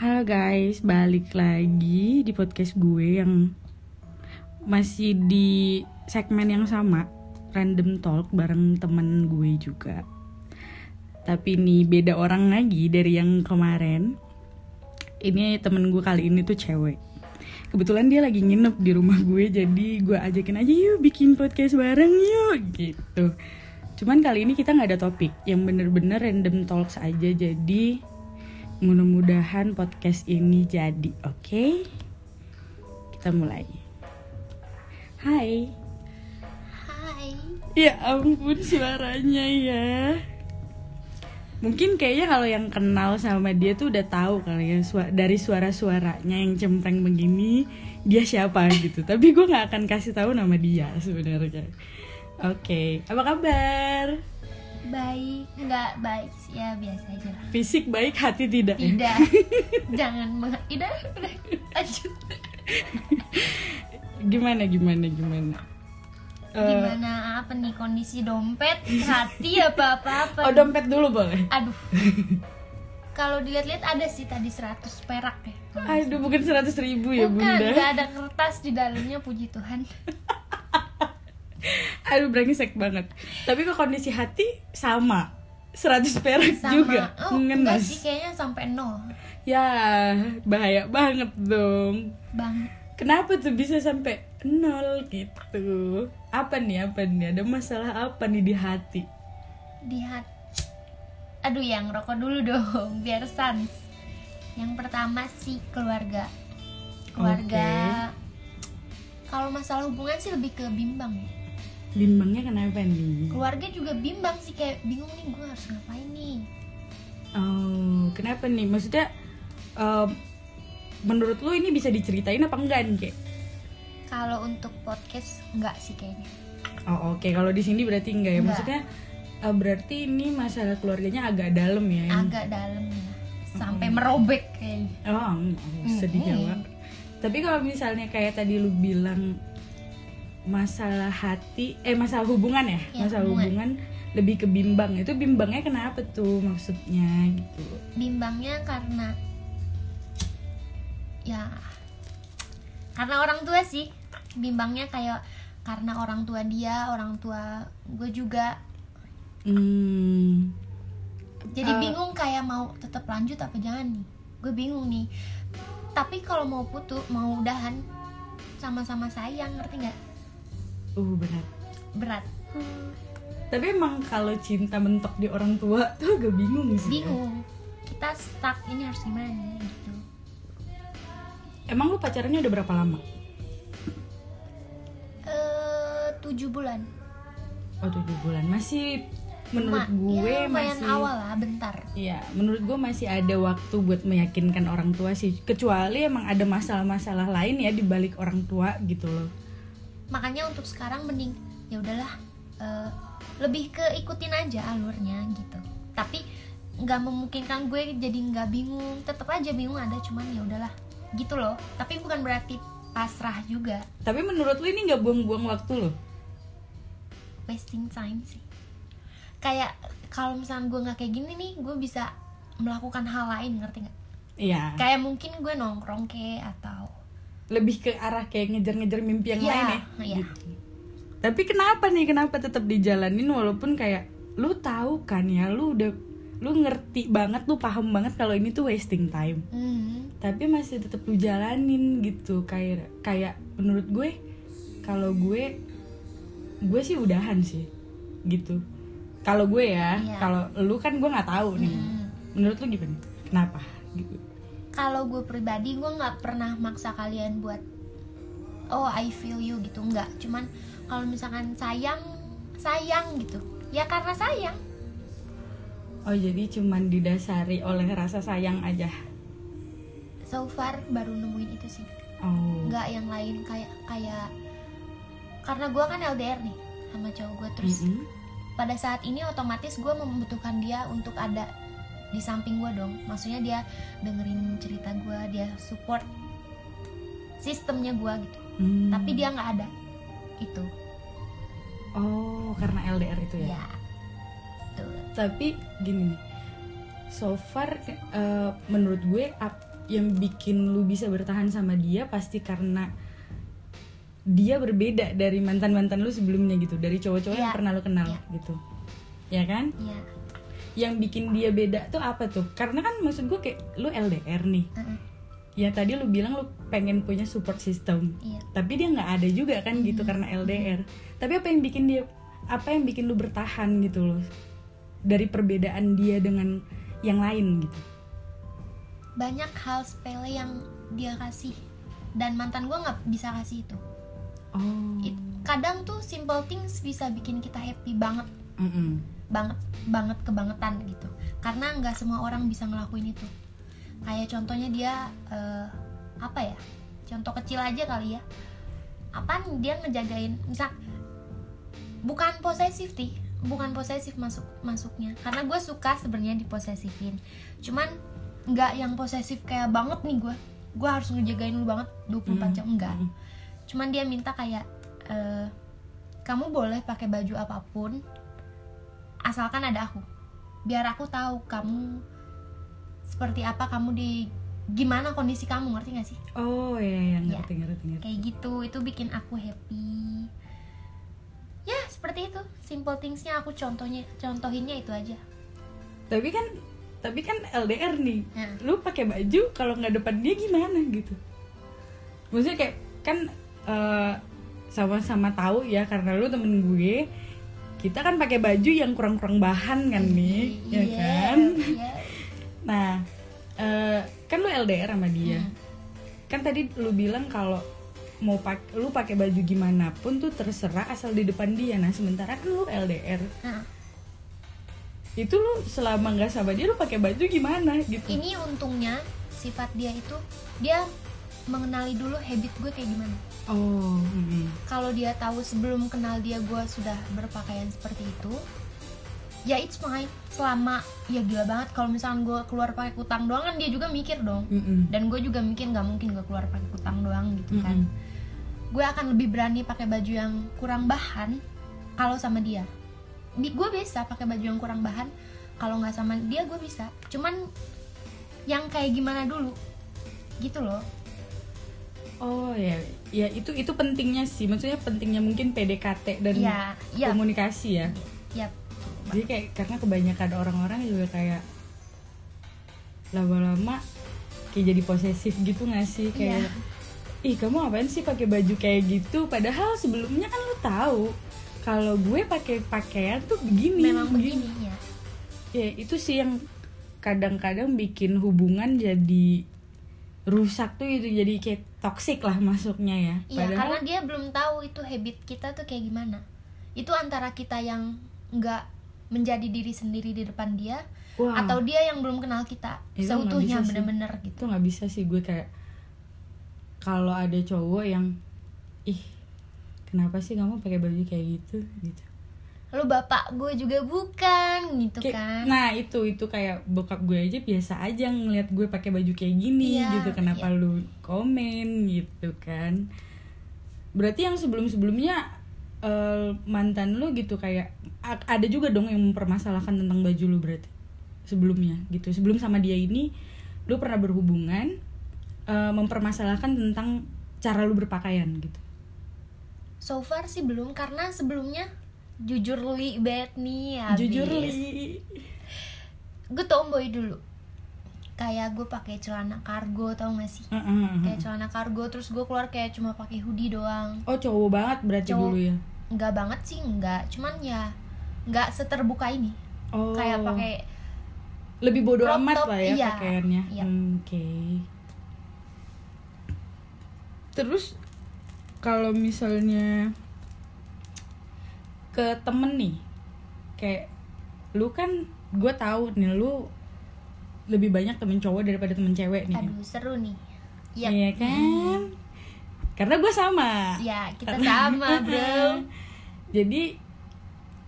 Halo guys, balik lagi di podcast gue yang masih di segmen yang sama, random talk bareng temen gue juga. Tapi ini beda orang lagi dari yang kemarin. Ini temen gue kali ini tuh cewek. Kebetulan dia lagi nginep di rumah gue, jadi gue ajakin aja yuk bikin podcast bareng yuk gitu. Cuman kali ini kita nggak ada topik, yang bener-bener random talks aja jadi mudah-mudahan podcast ini jadi oke? Okay? kita mulai. Hai. Hai. ya ampun suaranya ya. Mungkin kayaknya kalau yang kenal sama dia tuh udah tahu kali ya sua- dari suara-suaranya yang cempreng begini dia siapa gitu. Tapi gue nggak akan kasih tahu nama dia sebenarnya. Oke apa kabar Baik, enggak baik sih ya biasa aja lah. fisik baik hati tidak? Tidak. Jangan meng Udah, udah. Lanjut. gimana gimana gimana Eh, Gimana apa nih kondisi dompet, hati apa apa apa. oh dompet dulu boleh Aduh. Kalau dilihat-lihat ada sih tadi 100 perak ya. aduh bukan seratus ribu ya Bukan, bunda nggak ada kertas di dalamnya puji Tuhan. aduh brengsek banget. Tapi kok kondisi hati sama. 100 perak Sama. juga. Oh, ngenes sih kayaknya sampai nol. ya bahaya banget dong. Bang. kenapa tuh bisa sampai nol gitu? Apa nih apa nih? Ada masalah apa nih di hati? Di hati. Aduh yang rokok dulu dong biar sans. Yang pertama sih keluarga. Keluarga. Kalau masalah hubungan sih lebih ke bimbang bimbangnya kenapa nih keluarga juga bimbang sih kayak bingung nih gue harus ngapain nih oh kenapa nih maksudnya em, menurut lu ini bisa diceritain apa enggak nih kayak kalau untuk podcast enggak sih kayaknya Oh oke, kalau di sini berarti enggak ya? Enggak. Maksudnya eh, berarti ini masalah keluarganya agak dalam ya? yang- agak dalam ya sampai merobek kayaknya Oh, enggak, sedih Hmm. jawab. Tapi kalau misalnya kayak tadi lu bilang masalah hati, eh masalah hubungan ya? Ya, masalah hubungan. hubungan lebih ke bimbang. Itu bimbangnya kenapa tuh maksudnya gitu? bimbangnya karena ya karena orang tua sih bimbangnya kayak karena orang tua dia orang tua gue juga Hmm, jadi Eh. bingung kayak mau tetap lanjut apa jangan nih gue bingung nih tapi kalau mau putus mau udahan sama-sama sayang ngerti nggak uh berat. berat Tapi emang kalau cinta mentok di orang tua tuh agak bingung sih. ya. bingung kita stuck ini harus gimana gitu Emang lu pacarannya udah berapa lama? eh tujuh bulan Oh tujuh bulan masih menurut Ma- gue ya, masih awal lah bentar Iya, menurut gue masih ada waktu buat meyakinkan orang tua sih. Kecuali emang ada masalah-masalah lain ya di balik orang tua gitu loh. Makanya untuk sekarang mending ya udahlah eh, lebih ke ikutin aja alurnya gitu. Tapi nggak memungkinkan gue jadi nggak bingung. Tetap aja bingung ada cuman ya udahlah gitu loh. Tapi bukan berarti pasrah juga. Tapi menurut lu ini nggak buang-buang waktu loh? wasting time sih. Kayak kalau misalnya gue nggak kayak gini nih gue bisa melakukan hal lain ngerti nggak? Iya. kayak mungkin gue nongkrong ke atau Lebih ke arah kayak ngejar-ngejar mimpi yang Iya, lain ya. iya. Gitu. Tapi kenapa nih? Kenapa tetap dijalanin walaupun kayak lu tahu kan ya, lu udah lu ngerti banget, lu paham banget kalau ini tuh wasting time. Hmm, tapi masih tetap lu jalanin gitu kayak kayak menurut gue kalau gue gue sih udahan sih gitu kalau gue ya Iya. kalau lu kan gue nggak tahu nih hmm. menurut lu gimana kenapa gitu kalau gue pribadi gue nggak pernah maksa kalian buat oh I feel you gitu. Nggak. Cuman kalau misalkan sayang sayang gitu. Ya karena sayang. Oh jadi cuman didasari oleh rasa sayang aja? So far baru nemuin itu sih. Oh. Nggak yang lain kayak kayak karena gue kan LDR nih sama cowok gue terus Mm-mm. pada saat ini otomatis gue membutuhkan dia untuk ada di samping gue dong. Maksudnya dia dengerin cerita gue dia support sistemnya gue gitu. Hmm. tapi dia nggak ada. Itu oh karena LDR itu ya, ya. Tapi gini nih so far eh, menurut gue ap- yang bikin lu bisa bertahan sama dia pasti karena dia berbeda dari mantan mantan lu sebelumnya gitu dari cowok-cowok yang Iya. pernah lu kenal Iya. gitu. Ya kan? Iya. Yang bikin dia beda tuh apa tuh? Karena kan maksud gue kayak lu LDR nih. Heeh. ya tadi lu bilang lu pengen punya support system. Iya. tapi dia nggak ada juga kan gitu karena LDR tapi apa yang bikin dia apa yang bikin lu bertahan gitu loh? Dari perbedaan dia dengan yang lain gitu. Banyak hal sepele yang dia kasih. Dan mantan gue nggak bisa kasih itu. Oh. It- kadang tuh simple things bisa bikin kita happy banget. Mm-mm. Banget banget kebangetan gitu. Karena nggak semua orang bisa ngelakuin itu. Kayak contohnya dia eh, apa ya? Contoh kecil aja kali ya. Apaan dia ngejagain misal bukan posesif sih bukan posesif masuk masuknya. Karena gue suka sebenarnya diposesifin. Cuman nggak yang posesif kayak banget nih gue. Gue harus ngejagain lu banget 24 jam. Enggak cuman dia minta kayak eh, kamu boleh pakai baju apa pun asalkan ada aku. Biar aku tahu kamu seperti apa kamu di gimana kondisi kamu ngerti gak sih? Oh ya ya Ya. ngerti ngerti ngerti. Kayak gitu itu bikin aku happy. Ya seperti itu. Simple thingsnya aku contohnya contohinnya itu aja. Tapi kan tapi kan LDR nih. Nah. lu pakai baju kalau nggak depan dia gimana gitu? Maksudnya kayak kan eh, sama-sama tahu ya karena lu temen gue kita kan pakai baju yang kurang-kurang bahan kan nih ya Iya, kan? iya. nah eh, kan lu LDR sama dia. Hmm. kan tadi lu bilang kalau mau pak lu pakai baju gimana pun tuh terserah asal di depan dia. Nah sementara kan lu LDR Nah, itu lu selama nggak sama dia lu pakai baju gimana gitu? Ini untungnya sifat dia itu dia mengenali dulu habit gue kayak gimana oh kalau dia tahu sebelum kenal dia gue sudah berpakaian seperti itu ya it's fine. Selama ya gila banget. Kalau misalnya gue keluar pakai kutang doang kan dia juga mikir dong. Mm-mm. dan gue juga mikir nggak mungkin gue keluar pakai kutang doang gitu kan. Mm-mm. gue akan lebih berani pakai baju yang kurang bahan kalau sama dia. Di- gue bisa pakai baju yang kurang bahan kalau nggak sama dia gue bisa. Cuman yang kayak gimana dulu? Gitu loh Oh ya, ya itu itu pentingnya sih. Maksudnya pentingnya mungkin PDKT dan ya ya komunikasi ya. ya Jadi kayak karena kebanyakan orang-orang juga kayak lama-lama kayak jadi posesif gitu gak sih? Kayak ih kamu ngapain sih pakai baju kayak gitu? Padahal sebelumnya kan lu tahu kalau gue pakai pakaian tuh begini. Memang begini ya ya itu sih yang kadang-kadang bikin hubungan jadi rusak tuh itu jadi kayak toxic lah masuknya ya Iya, karena dia belum tahu itu habit kita tuh kayak gimana. Itu antara kita yang nggak menjadi diri sendiri di depan dia, Wah. atau dia yang belum kenal kita Itu seutuhnya bener-bener gitu. itu nggak bisa sih gue kayak kalau ada cowok yang ih kenapa sih kamu pakai baju kayak gitu gitu Lalu bapak gue juga bukan gitu Kayak- kan. nah itu itu kayak bokap gue aja biasa aja ngeliat gue pakai baju kayak gini Iya, gitu kenapa iya. lu komen gitu kan berarti yang sebelum sebelumnya mantan lu gitu kayak ada juga dong yang mempermasalahkan tentang baju lu berarti sebelumnya gitu sebelum sama dia ini lu pernah berhubungan eh, mempermasalahkan tentang cara lu berpakaian gitu So far sih belum karena sebelumnya jujur li bad nih habis. jujur li Gue tomboy dulu. Kayak gue pakai celana kargo tau gak sih? Heeh. Kayak celana kargo terus gue keluar kayak cuma pakai hoodie doang. oh cowok banget berarti Cowok. dulu ya Enggak banget sih, enggak. Cuman ya enggak seterbuka ini. oh Kayak pakai lebih bodoh amat top, lah ya iya. pakaiannya Iya. Hmm, oke terus kalau misalnya ke temen nih kayak lu kan gue tahu nih lu lebih banyak temen cowok daripada temen cewek nih aduh seru nih. Iya. Iya kan karena gue sama Ya, kita sama, Bro. jadi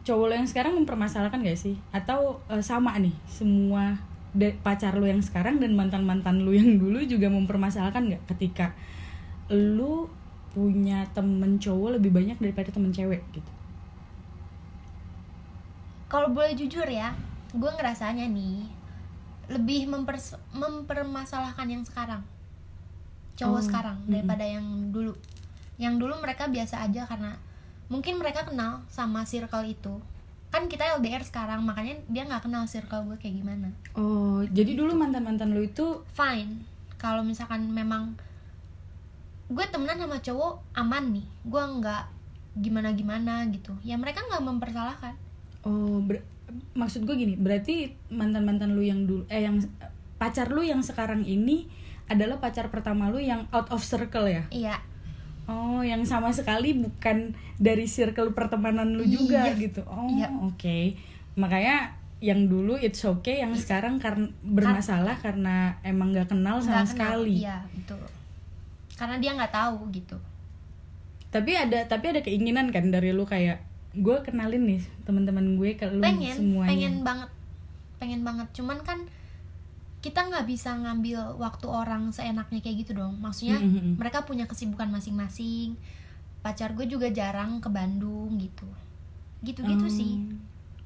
cowok lo yang sekarang mempermasalahkan gak sih atau eh, sama nih semua pacar lo yang sekarang dan mantan mantan lo yang dulu juga mempermasalahkan gak ketika lu punya temen cowok lebih banyak daripada temen cewek gitu Kalau boleh jujur ya, gue ngerasanya nih lebih mempers- mempermasalahkan yang sekarang. Cowok Oh, sekarang daripada yang dulu. Yang dulu mereka biasa aja karena mungkin mereka kenal sama circle itu. Kan kita LDR sekarang makanya dia nggak kenal circle gue kayak gimana. Oh jadi dulu mantan mantan lu itu fine. Kalau misalkan memang gue temenan sama cowok aman nih. Gue nggak gimana gimana gitu. Ya mereka nggak mempersalahkan oh ber- maksud gue gini berarti mantan mantan lu yang dulu eh yang pacar lu yang sekarang ini adalah pacar pertama lu yang out of circle ya iya oh yang sama sekali bukan dari circle pertemanan lu juga Iya. gitu oh Iya. oke makanya yang dulu it's okay yang sekarang karena bermasalah karena emang nggak kenal sama kenal. sekali iya betul karena dia nggak tahu gitu tapi ada tapi ada keinginan kan dari lu kayak gue kenalin nih teman-teman gue ke lu pengen semuanya. pengen banget pengen banget. Cuman kan kita nggak bisa ngambil waktu orang seenaknya kayak gitu dong. Maksudnya Mm, mm, mm. mereka punya kesibukan masing-masing. Pacar gue juga jarang ke Bandung gitu. Gitu-gitu Hmm. sih.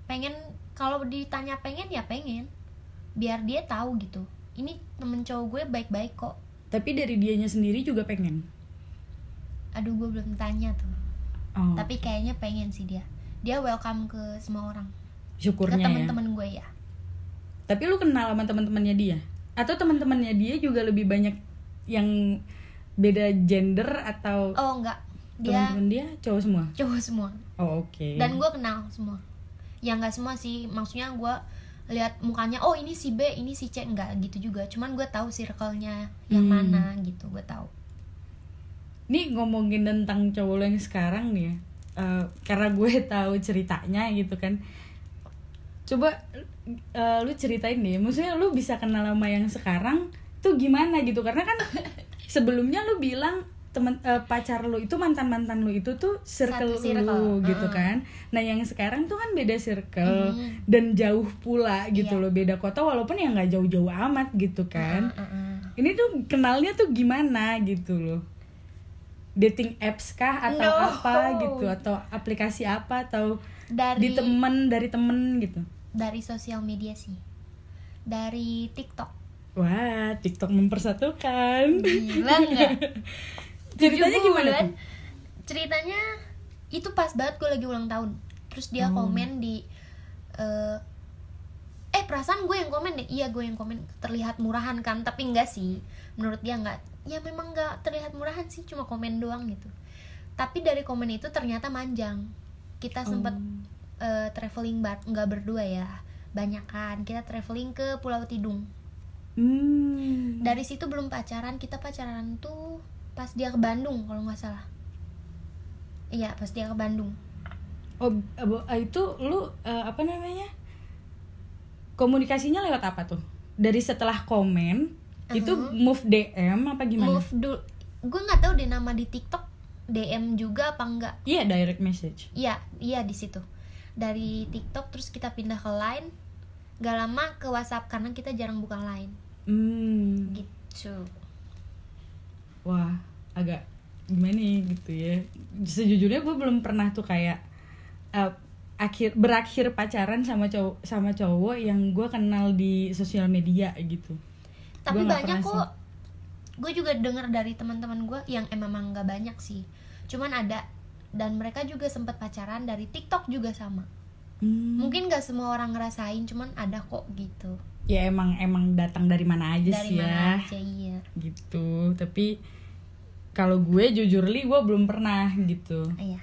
Pengen kalau ditanya pengen ya pengen. Biar dia tahu gitu. Ini temen cowok gue baik-baik kok. Tapi dari dianya sendiri juga pengen? Aduh gue belum tanya tuh oh, tapi kayaknya pengen sih dia. Dia welcome ke semua orang. Ke syukurnya ya. gue ya. Tapi lu kenal sama teman-temannya dia? Atau teman-temannya dia juga lebih banyak yang beda gender atau oh enggak. Dia teman-teman dia cowok semua? Cowok semua. Oh oke. Dan gue kenal semua. Ya nggak semua sih. Maksudnya gue lihat mukanya oh ini si B ini si C. Enggak gitu juga. Cuman gue tahu circle-nya yang Hmm. mana gitu gue tahu Nih ngomongin tentang cowok lo yang sekarang nih ya eh, Karena gue tahu ceritanya gitu kan. Coba eh, lu ceritain deh Maksudnya lu bisa kenal sama yang sekarang Tuh gimana gitu? Karena kan sebelumnya lu bilang temen eh, pacar lu itu mantan mantan lu itu tuh circle, Satu circle, lu gitu kan. Nah yang sekarang tuh kan beda circle Mhm. dan jauh pula gitu Iya. loh beda kota walaupun ya nggak jauh-jauh amat gitu kan. Uh, uh, uh. ini tuh kenalnya tuh gimana gitu loh dating apps kah atau No. apa gitu? Atau aplikasi apa? Atau dari di temen dari temen gitu? Dari sosial media sih. Dari TikTok. Wah TikTok mempersatukan. Gila nggak? Ceritanya gimana tuh? Ceritanya itu pas banget gue lagi ulang tahun. Terus dia Oh. komen di eh eh perasaan gue yang komen deh. Iya gue yang komen. Terlihat murahan kan? Tapi enggak sih. Menurut dia enggak. Ya memang enggak terlihat murahan sih. Cuma komen doang gitu. Tapi dari komen itu ternyata manjang. Kita sempet Oh. eh, traveling bar nggak berdua ya. Banyak kan. Kita traveling ke Pulau Tidung. Hmm. dari situ belum pacaran. Kita pacaran tuh pas dia ke Bandung kalau nggak salah. Iya pas dia ke Bandung. Oh abo- ah, itu lu eh, apa namanya komunikasinya lewat apa tuh? Dari setelah komen itu move DM apa gimana? Move dulu gue nggak tahu deh nama di TikTok DM juga apa enggak iya direct message. Iya iya di situ. Dari TikTok terus kita pindah ke Line. Gak lama ke WhatsApp karena kita jarang buka Line. Hmm. gitu. Wah agak gimana ya gitu ya. Sejujurnya gue belum pernah tuh kayak eh, akhir berakhir pacaran sama cowok sama cowok yang gue kenal di sosial media gitu. Tapi Gua nggak banyak kok. gue juga denger dari teman-teman gue yang emang nggak banyak sih. Cuman ada dan mereka juga sempat pacaran dari TikTok juga sama. Hmm. mungkin gak semua orang ngerasain cuman ada kok gitu. Ya emang emang datang dari mana aja dari sih mana ya aja iya. Gitu. Tapi kalau gue jujur li gue belum pernah gitu. Iya.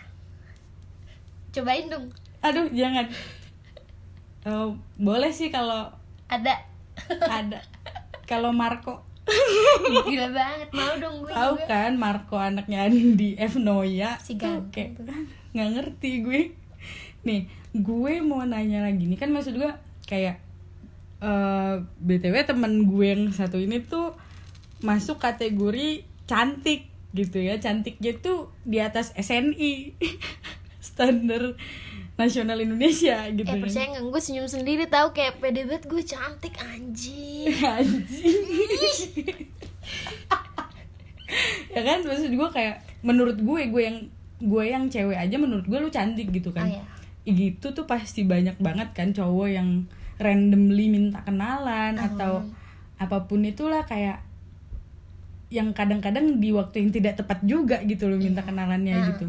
Cobain dong aduh jangan. Eh, boleh sih kalau ada. Ada. Kalau Marco. Gila banget mau dong gue tahu juga. kan Marco anaknya Andi F. Noya? Si kayak nggak ngerti gue. Nih gue mau nanya lagi. Nih kan maksud gue kayak eh btw temen gue yang satu ini tuh masuk kategori cantik gitu ya. Cantiknya tuh di atas SNI standar nasional Indonesia gitu eh percaya nggak gue senyum sendiri tahu kayak pede banget gue cantik anjing Anjing. ya kan maksud gue kayak menurut gue gue yang gue yang cewek aja menurut gue lu cantik gitu oh kan ya gitu tuh pasti banyak banget kan cowok yang randomly minta kenalan Ah. atau apa pun itulah kayak yang kadang-kadang di waktu yang tidak tepat juga gitu loh minta Iya. kenalannya Ah. gitu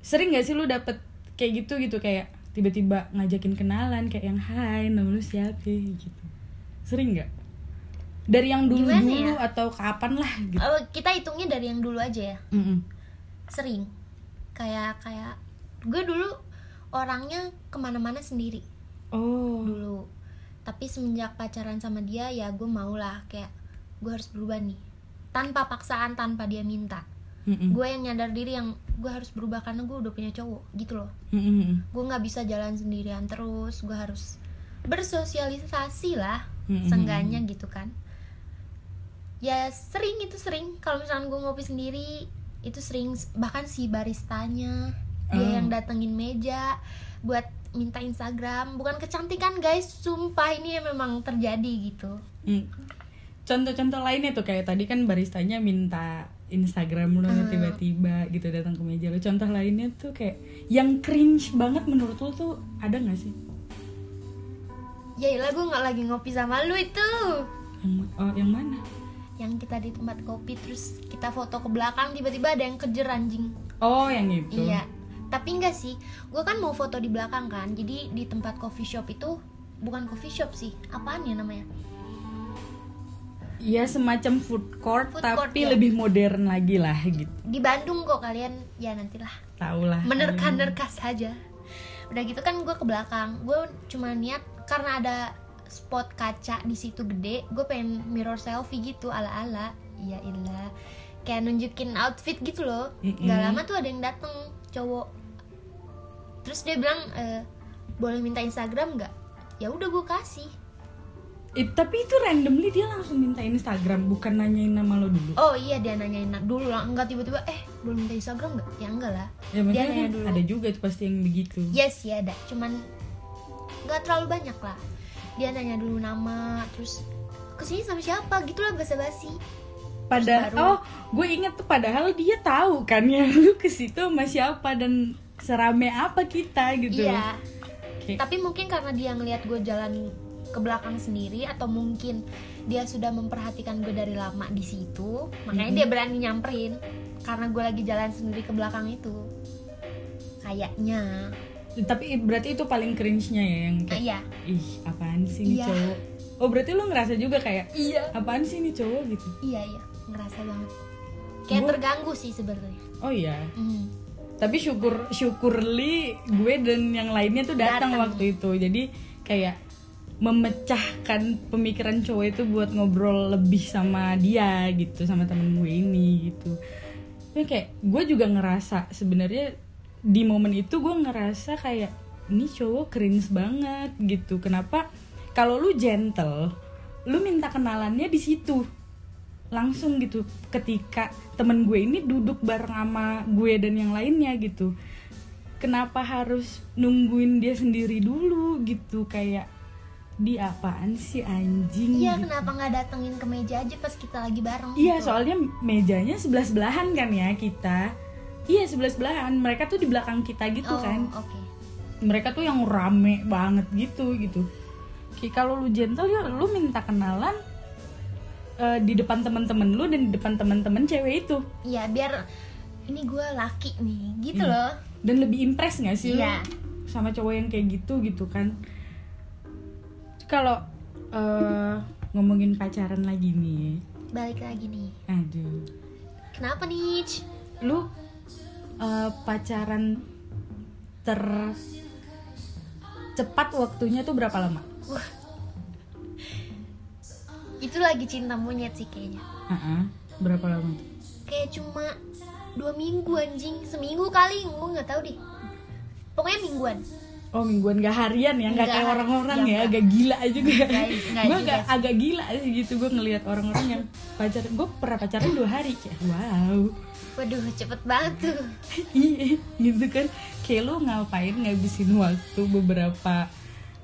sering gak sih lu dapet kayak gitu gitu kayak tiba-tiba ngajakin kenalan kayak yang hai nama lu siapa? gitu. Sering nggak? Dari yang dulu Gimana dulu ya? atau kapan lah gitu? Oh, kita hitungnya dari yang dulu aja ya. Mm-mm. sering. Kayak kayak gue dulu orangnya ke mana-mana sendiri. Oh. Dulu. Tapi semenjak pacaran sama dia ya gue mau lah kayak gue harus berubah nih. Tanpa paksaan tanpa dia minta Mm-mm. gue yang nyadar diri yang gue harus berubah karena gue udah punya cowok gitu loh Mm-mm. gue nggak bisa jalan sendirian terus gue harus bersosialisasi lah Mm-mm. seenggaknya gitu kan ya sering itu sering kalau misalkan gue ngopi sendiri itu sering bahkan si baristanya dia Oh. yang datengin meja buat minta Instagram bukan kecantikan guys sumpah ini yang memang terjadi gitu Mm. contoh-contoh lainnya tuh kayak tadi kan baristanya minta Instagram lu Hmm. tiba-tiba gitu datang ke meja lu contoh lainnya tuh kayak yang cringe banget menurut lu tuh ada nggak sih ya iyalah gue nggak lagi ngopi sama lu itu yang oh yang mana yang kita di tempat kopi terus kita foto ke belakang tiba-tiba ada yang kejer anjing oh yang itu Iya, tapi enggak sih. Gue kan mau foto di belakang kan. Jadi di tempat coffee shop itu bukan coffee shop sih. Apaan ya namanya? Iya semacam food court Food tapi court, ya. lebih modern lagi lah gitu Di Bandung kok kalian ya nantilah. tau lah Menerka-nerka saja. Udah gitu kan gue ke belakang. Gue cuma niat karena ada spot kaca di situ gede, gue pengen mirror selfie gitu ala-ala. Iya ilah. Kayak nunjukin outfit gitu loh. Mm-mm. Gak lama tuh ada yang dateng cowok. Terus dia bilang eh, boleh minta Instagram nggak? Ya udah gue kasih. Eh, tapi itu randomly dia langsung minta Instagram bukan nanyain nama lo dulu Oh iya dia nanyain dulu lah, enggak tiba-tiba eh boleh minta Instagram nggak? Ya enggak lah. ya dia nanya kan dulu. ada juga tuh pasti yang begitu Yes ya ada, cuman nggak terlalu banyak lah. Dia nanya dulu nama, terus ke sini sama siapa? Gitulah basa-basi. Padahal baru- oh, gue inget tuh padahal dia tahu kan ya lu ke situ sama siapa dan serame apa kita gitu. Iya. Kayak- Tapi mungkin karena dia ngelihat gue jalan ke belakang sendiri atau mungkin dia sudah memperhatikan gue dari lama di situ, makanya dia berani nyamperin karena gue lagi jalan sendiri ke belakang itu. Kayaknya. tapi berarti itu paling cringe-nya ya yang kayak iya. ih apaan sih nih Iya. cowok. Oh, berarti lu ngerasa juga kayak Iya. apaan sih nih cowok gitu. Iya, iya. Ngerasa banget. Kayak Gua- terganggu sih sebenarnya. Oh iya. Hmm. Tapi syukur syukurly gue dan yang lainnya tuh Datang. waktu itu. Jadi kayak memecahkan pemikiran cowok itu buat ngobrol lebih sama dia gitu sama temen gue ini gitu. Tapi kayak gue juga ngerasa sebenarnya di momen itu gue ngerasa kayak ini cowok cringe banget gitu. Kenapa? Kalau lu gentle, lu minta kenalannya di situ langsung gitu ketika temen gue ini duduk bareng sama gue dan yang lainnya gitu kenapa harus nungguin dia sendiri dulu gitu kayak di apaan sih anjing Iya, gitu. kenapa nggak datengin ke meja aja pas kita lagi bareng? iya gitu? soalnya mejanya sebelah sebelahan kan ya kita iya sebelah sebelahan mereka tuh di belakang kita gitu oh, kan Oke. mereka tuh yang rame banget gitu gitu Kayak kalau lu gentle ya lu minta kenalan eh, di depan teman-teman lu dan di depan teman-teman cewek itu Iya, biar ini gue laki nih, gitu Iya. loh. dan lebih impress nggak sih lu Iya. sama cowok yang kayak gitu gitu kan kalau eh, ngomongin pacaran lagi nih Balik lagi nih. aduh Kenapa nih? Lu eh, pacaran ter cepat waktunya tuh berapa lama Wah. Itu lagi cinta monyet sih kayaknya. Heeh, berapa lama? Kayak cuma dua minggu anjing, seminggu kali, gue nggak tahu deh. Pokoknya mingguan. Oh mingguan gak harian ya, nggak kayak orang-orang ya, ya, agak gila juga. Gue agak, sih. agak gila sih gitu, gue ngelihat orang-orang yang pacaran. Gue pernah pacaran dua hari kayak, wow. Waduh, cepet banget tuh. Iya, gitu kan. Kayak lu ngapain ngabisin waktu beberapa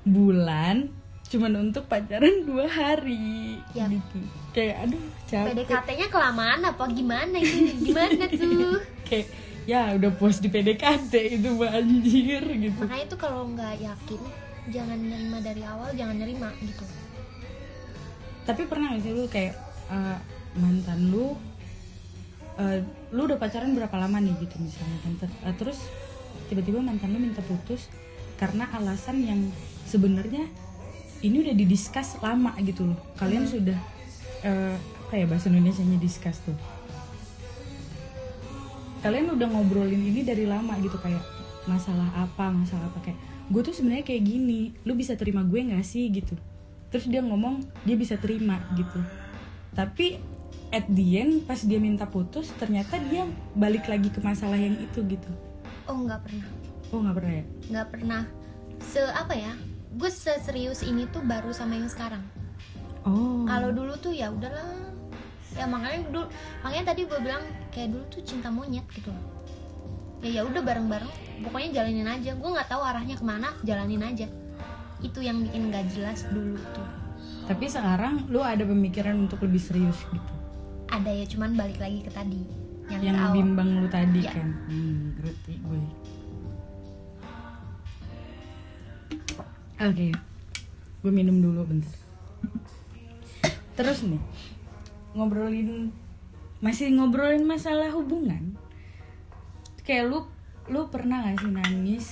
bulan cuman untuk pacaran dua hari Yap. gitu. Kayak aduh capek. PDKT-nya kelamaan apa gimana ini? Gimana tuh? Kayak ya udah puas di PDKT itu mah anjir gitu. Makanya tuh kalau nggak yakin, jangan nerima dari awal jangan nerima gitu. Tapi pernah gak sih lu kayak eh, mantan lu eh, lu udah pacaran berapa lama nih gitu misalnya kan eh, terus tiba-tiba mantan lu minta putus karena alasan yang sebenarnya ini udah didiskus lama gitu loh. Kalian sudah eh, apa ya bahasa Indonesia nya discuss tuh kalian udah ngobrolin ini dari lama gitu kayak masalah apa masalah apa kayak gue tuh sebenarnya kayak gini lu bisa terima gue nggak sih? gitu. Terus dia ngomong dia bisa terima gitu. Tapi at the end pas dia minta putus ternyata dia balik lagi ke masalah yang itu gitu. Oh nggak pernah. Oh nggak pernah ya? Nggak pernah. Se apa ya gue seserius ini tuh baru sama yang sekarang. Oh. Kalau dulu tuh ya udahlah ya makanya dulu makanya tadi gue bilang kayak dulu tuh cinta monyet gitu. Loh ya ya udah bareng-bareng pokoknya jalanin aja. Gue nggak tahu arahnya ke mana jalanin aja. Itu yang bikin gak jelas dulu tuh. Tapi sekarang lu ada pemikiran untuk lebih serius gitu? Ada ya cuman balik lagi ke tadi yang, yang awal. bimbang lu tadi Iya. kan? Hmm, ngerti gue. Oke gue minum dulu bentar. Terus nih ngobrolin masih ngobrolin masalah hubungan. Kayak lu lu pernah gak sih nangis?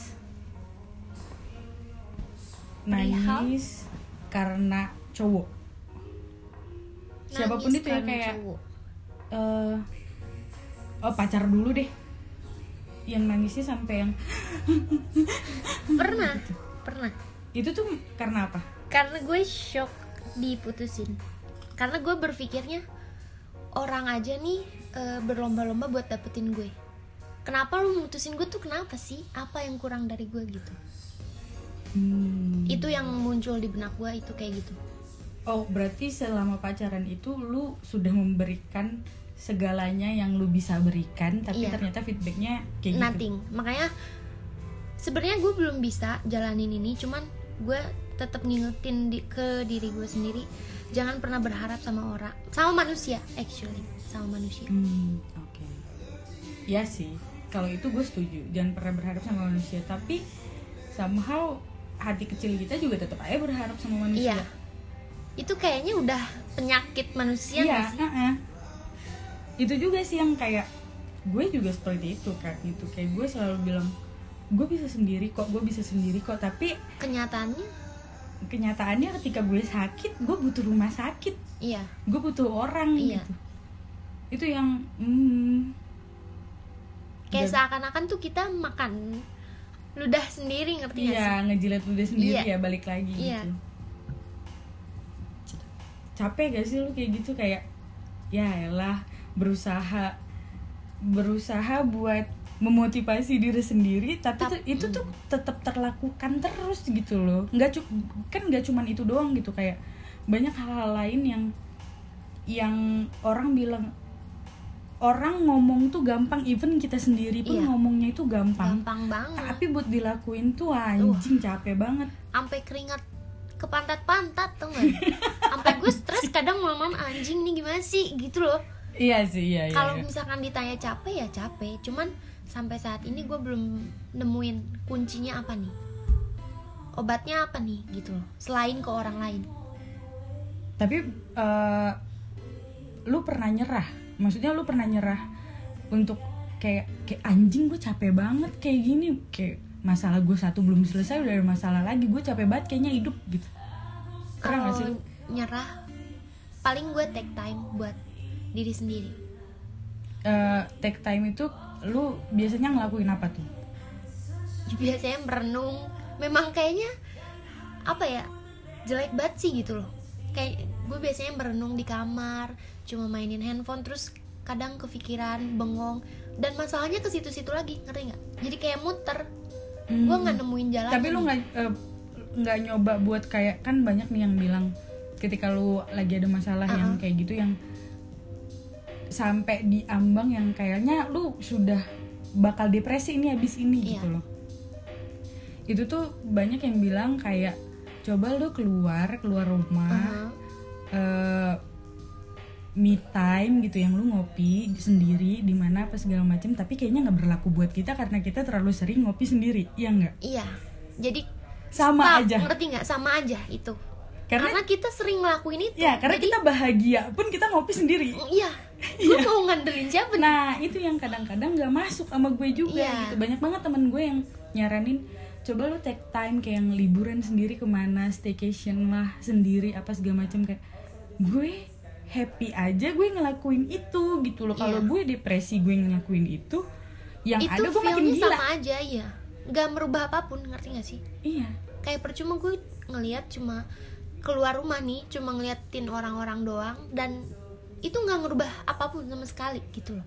Perihal? nangis karena cowok. Siapa pun Nangis itu ya kayak cowok. eh oh pacar dulu deh. Yang nangisnya sampai yang pernah pernah. Itu tuh karena apa? Karena gue shock diputusin karena gue berpikirnya orang aja nih eh, berlomba-lomba buat dapetin gue. Kenapa lu mutusin gue tuh kenapa sih? Apa yang kurang dari gue gitu? Hmm. itu yang muncul di benak gue itu kayak gitu. Oh berarti selama pacaran itu lu sudah memberikan segalanya yang lu bisa berikan tapi Iya. ternyata feedbacknya kayak gitu? Nothing. Makanya sebenarnya gue belum bisa jalanin ini cuman gue tetap ngingetin di- ke diri gue sendiri jangan pernah berharap sama orang sama manusia actually sama manusia Hmm, oke. Ya sih, kalau itu gue setuju. Jangan pernah berharap sama manusia, tapi somehow hati kecil kita juga tetap aja berharap sama manusia. Iya. itu kayaknya udah penyakit manusia Iya, sih heeh. Itu juga sih yang kayak gue juga seperti itu kan gitu. Kayak gue selalu bilang gue bisa sendiri kok, gue bisa sendiri kok. Tapi kenyataannya kenyataannya ketika gue sakit, gue butuh rumah sakit, iya gue butuh orang Iya. gitu. Itu yang hmm, kayak seakan-akan tuh kita makan ludah sendiri ngerti nggak sih Iya, ngejilat ludah sendiri Iya. ya balik lagi Iya. gitu. Capek gak sih lu kayak gitu kayak ya elah berusaha berusaha buat memotivasi diri sendiri tapi Tap- itu tuh tetap terlakukan terus gitu loh. Nggak cu kan nggak cuman itu doang gitu kayak banyak hal-hal lain yang yang orang bilang orang ngomong tuh gampang even kita sendiri pun Iya. ngomongnya itu gampang. Gampang banget. Tapi buat dilakuin tuh anjing capek banget. Sampai keringat ke pantat-pantat tuh nggak? Sampai gue stres kadang malam anjing nih gimana sih? Gitu loh. Iya sih iya iya, kalau iya. misalkan ditanya capek ya capek. Cuman sampai saat ini gue belum nemuin kuncinya apa nih. Obatnya apa nih gitu loh. Selain ke orang lain. Tapi eh, lu pernah nyerah? Maksudnya lu pernah nyerah untuk kayak kayak anjing gue capek banget kayak gini. Kayak masalah gue satu belum selesai udah ada masalah lagi gue capek banget kayaknya hidup gitu. Pernah gak sih kalau nyerah paling gue take time buat diri sendiri. Eh, take time itu lu biasanya ngelakuin apa tuh? Biasanya merenung. Memang kayaknya apa ya jelek banget sih gitu loh. Kayak gue biasanya merenung di kamar cuma mainin handphone terus kadang kepikiran bengong. Dan masalahnya ke situ-situ lagi ngerti nggak? Jadi kayak muter. Gue nggak nemuin jalan tapi lu nggak eh, nggak nyoba buat kayak kan banyak nih yang bilang ketika lu lagi ada masalah yang Uh-uh. kayak gitu yang sampai di ambang yang kayaknya lu sudah bakal depresi ini habis ini Iya. gitu loh. Itu tuh banyak yang bilang kayak coba lu keluar keluar rumah eh, me time gitu yang lu ngopi sendiri di mana apa segala macam tapi kayaknya nggak berlaku buat kita karena kita terlalu sering ngopi sendiri. Iya nggak? Iya. Jadi sama stuck, aja. ngerti nggak? Sama aja itu karena, karena kita sering ngelakuin itu. Ya karena Jadi, kita bahagia pun kita ngopi sendiri. Iya. Gue mau ngandelin siapa nih? Nah itu yang kadang-kadang nggak masuk sama gue juga Iya. gitu. Banyak banget temen gue yang nyaranin coba lu take time kayak yang liburan sendiri ke mana staycation lah sendiri apa segala macam kayak gue happy aja gue ngelakuin itu gitu loh. Kalau Iya. gue depresi gue ngelakuin itu yang itu ada gue makin gila. sama aja ya nggak merubah apa pun ngerti nggak sih? Iya. Kayak percuma gue ngelihat cuma keluar rumah nih cuma ngeliatin orang-orang doang dan itu nggak ngerubah apa pun sama sekali gitu loh.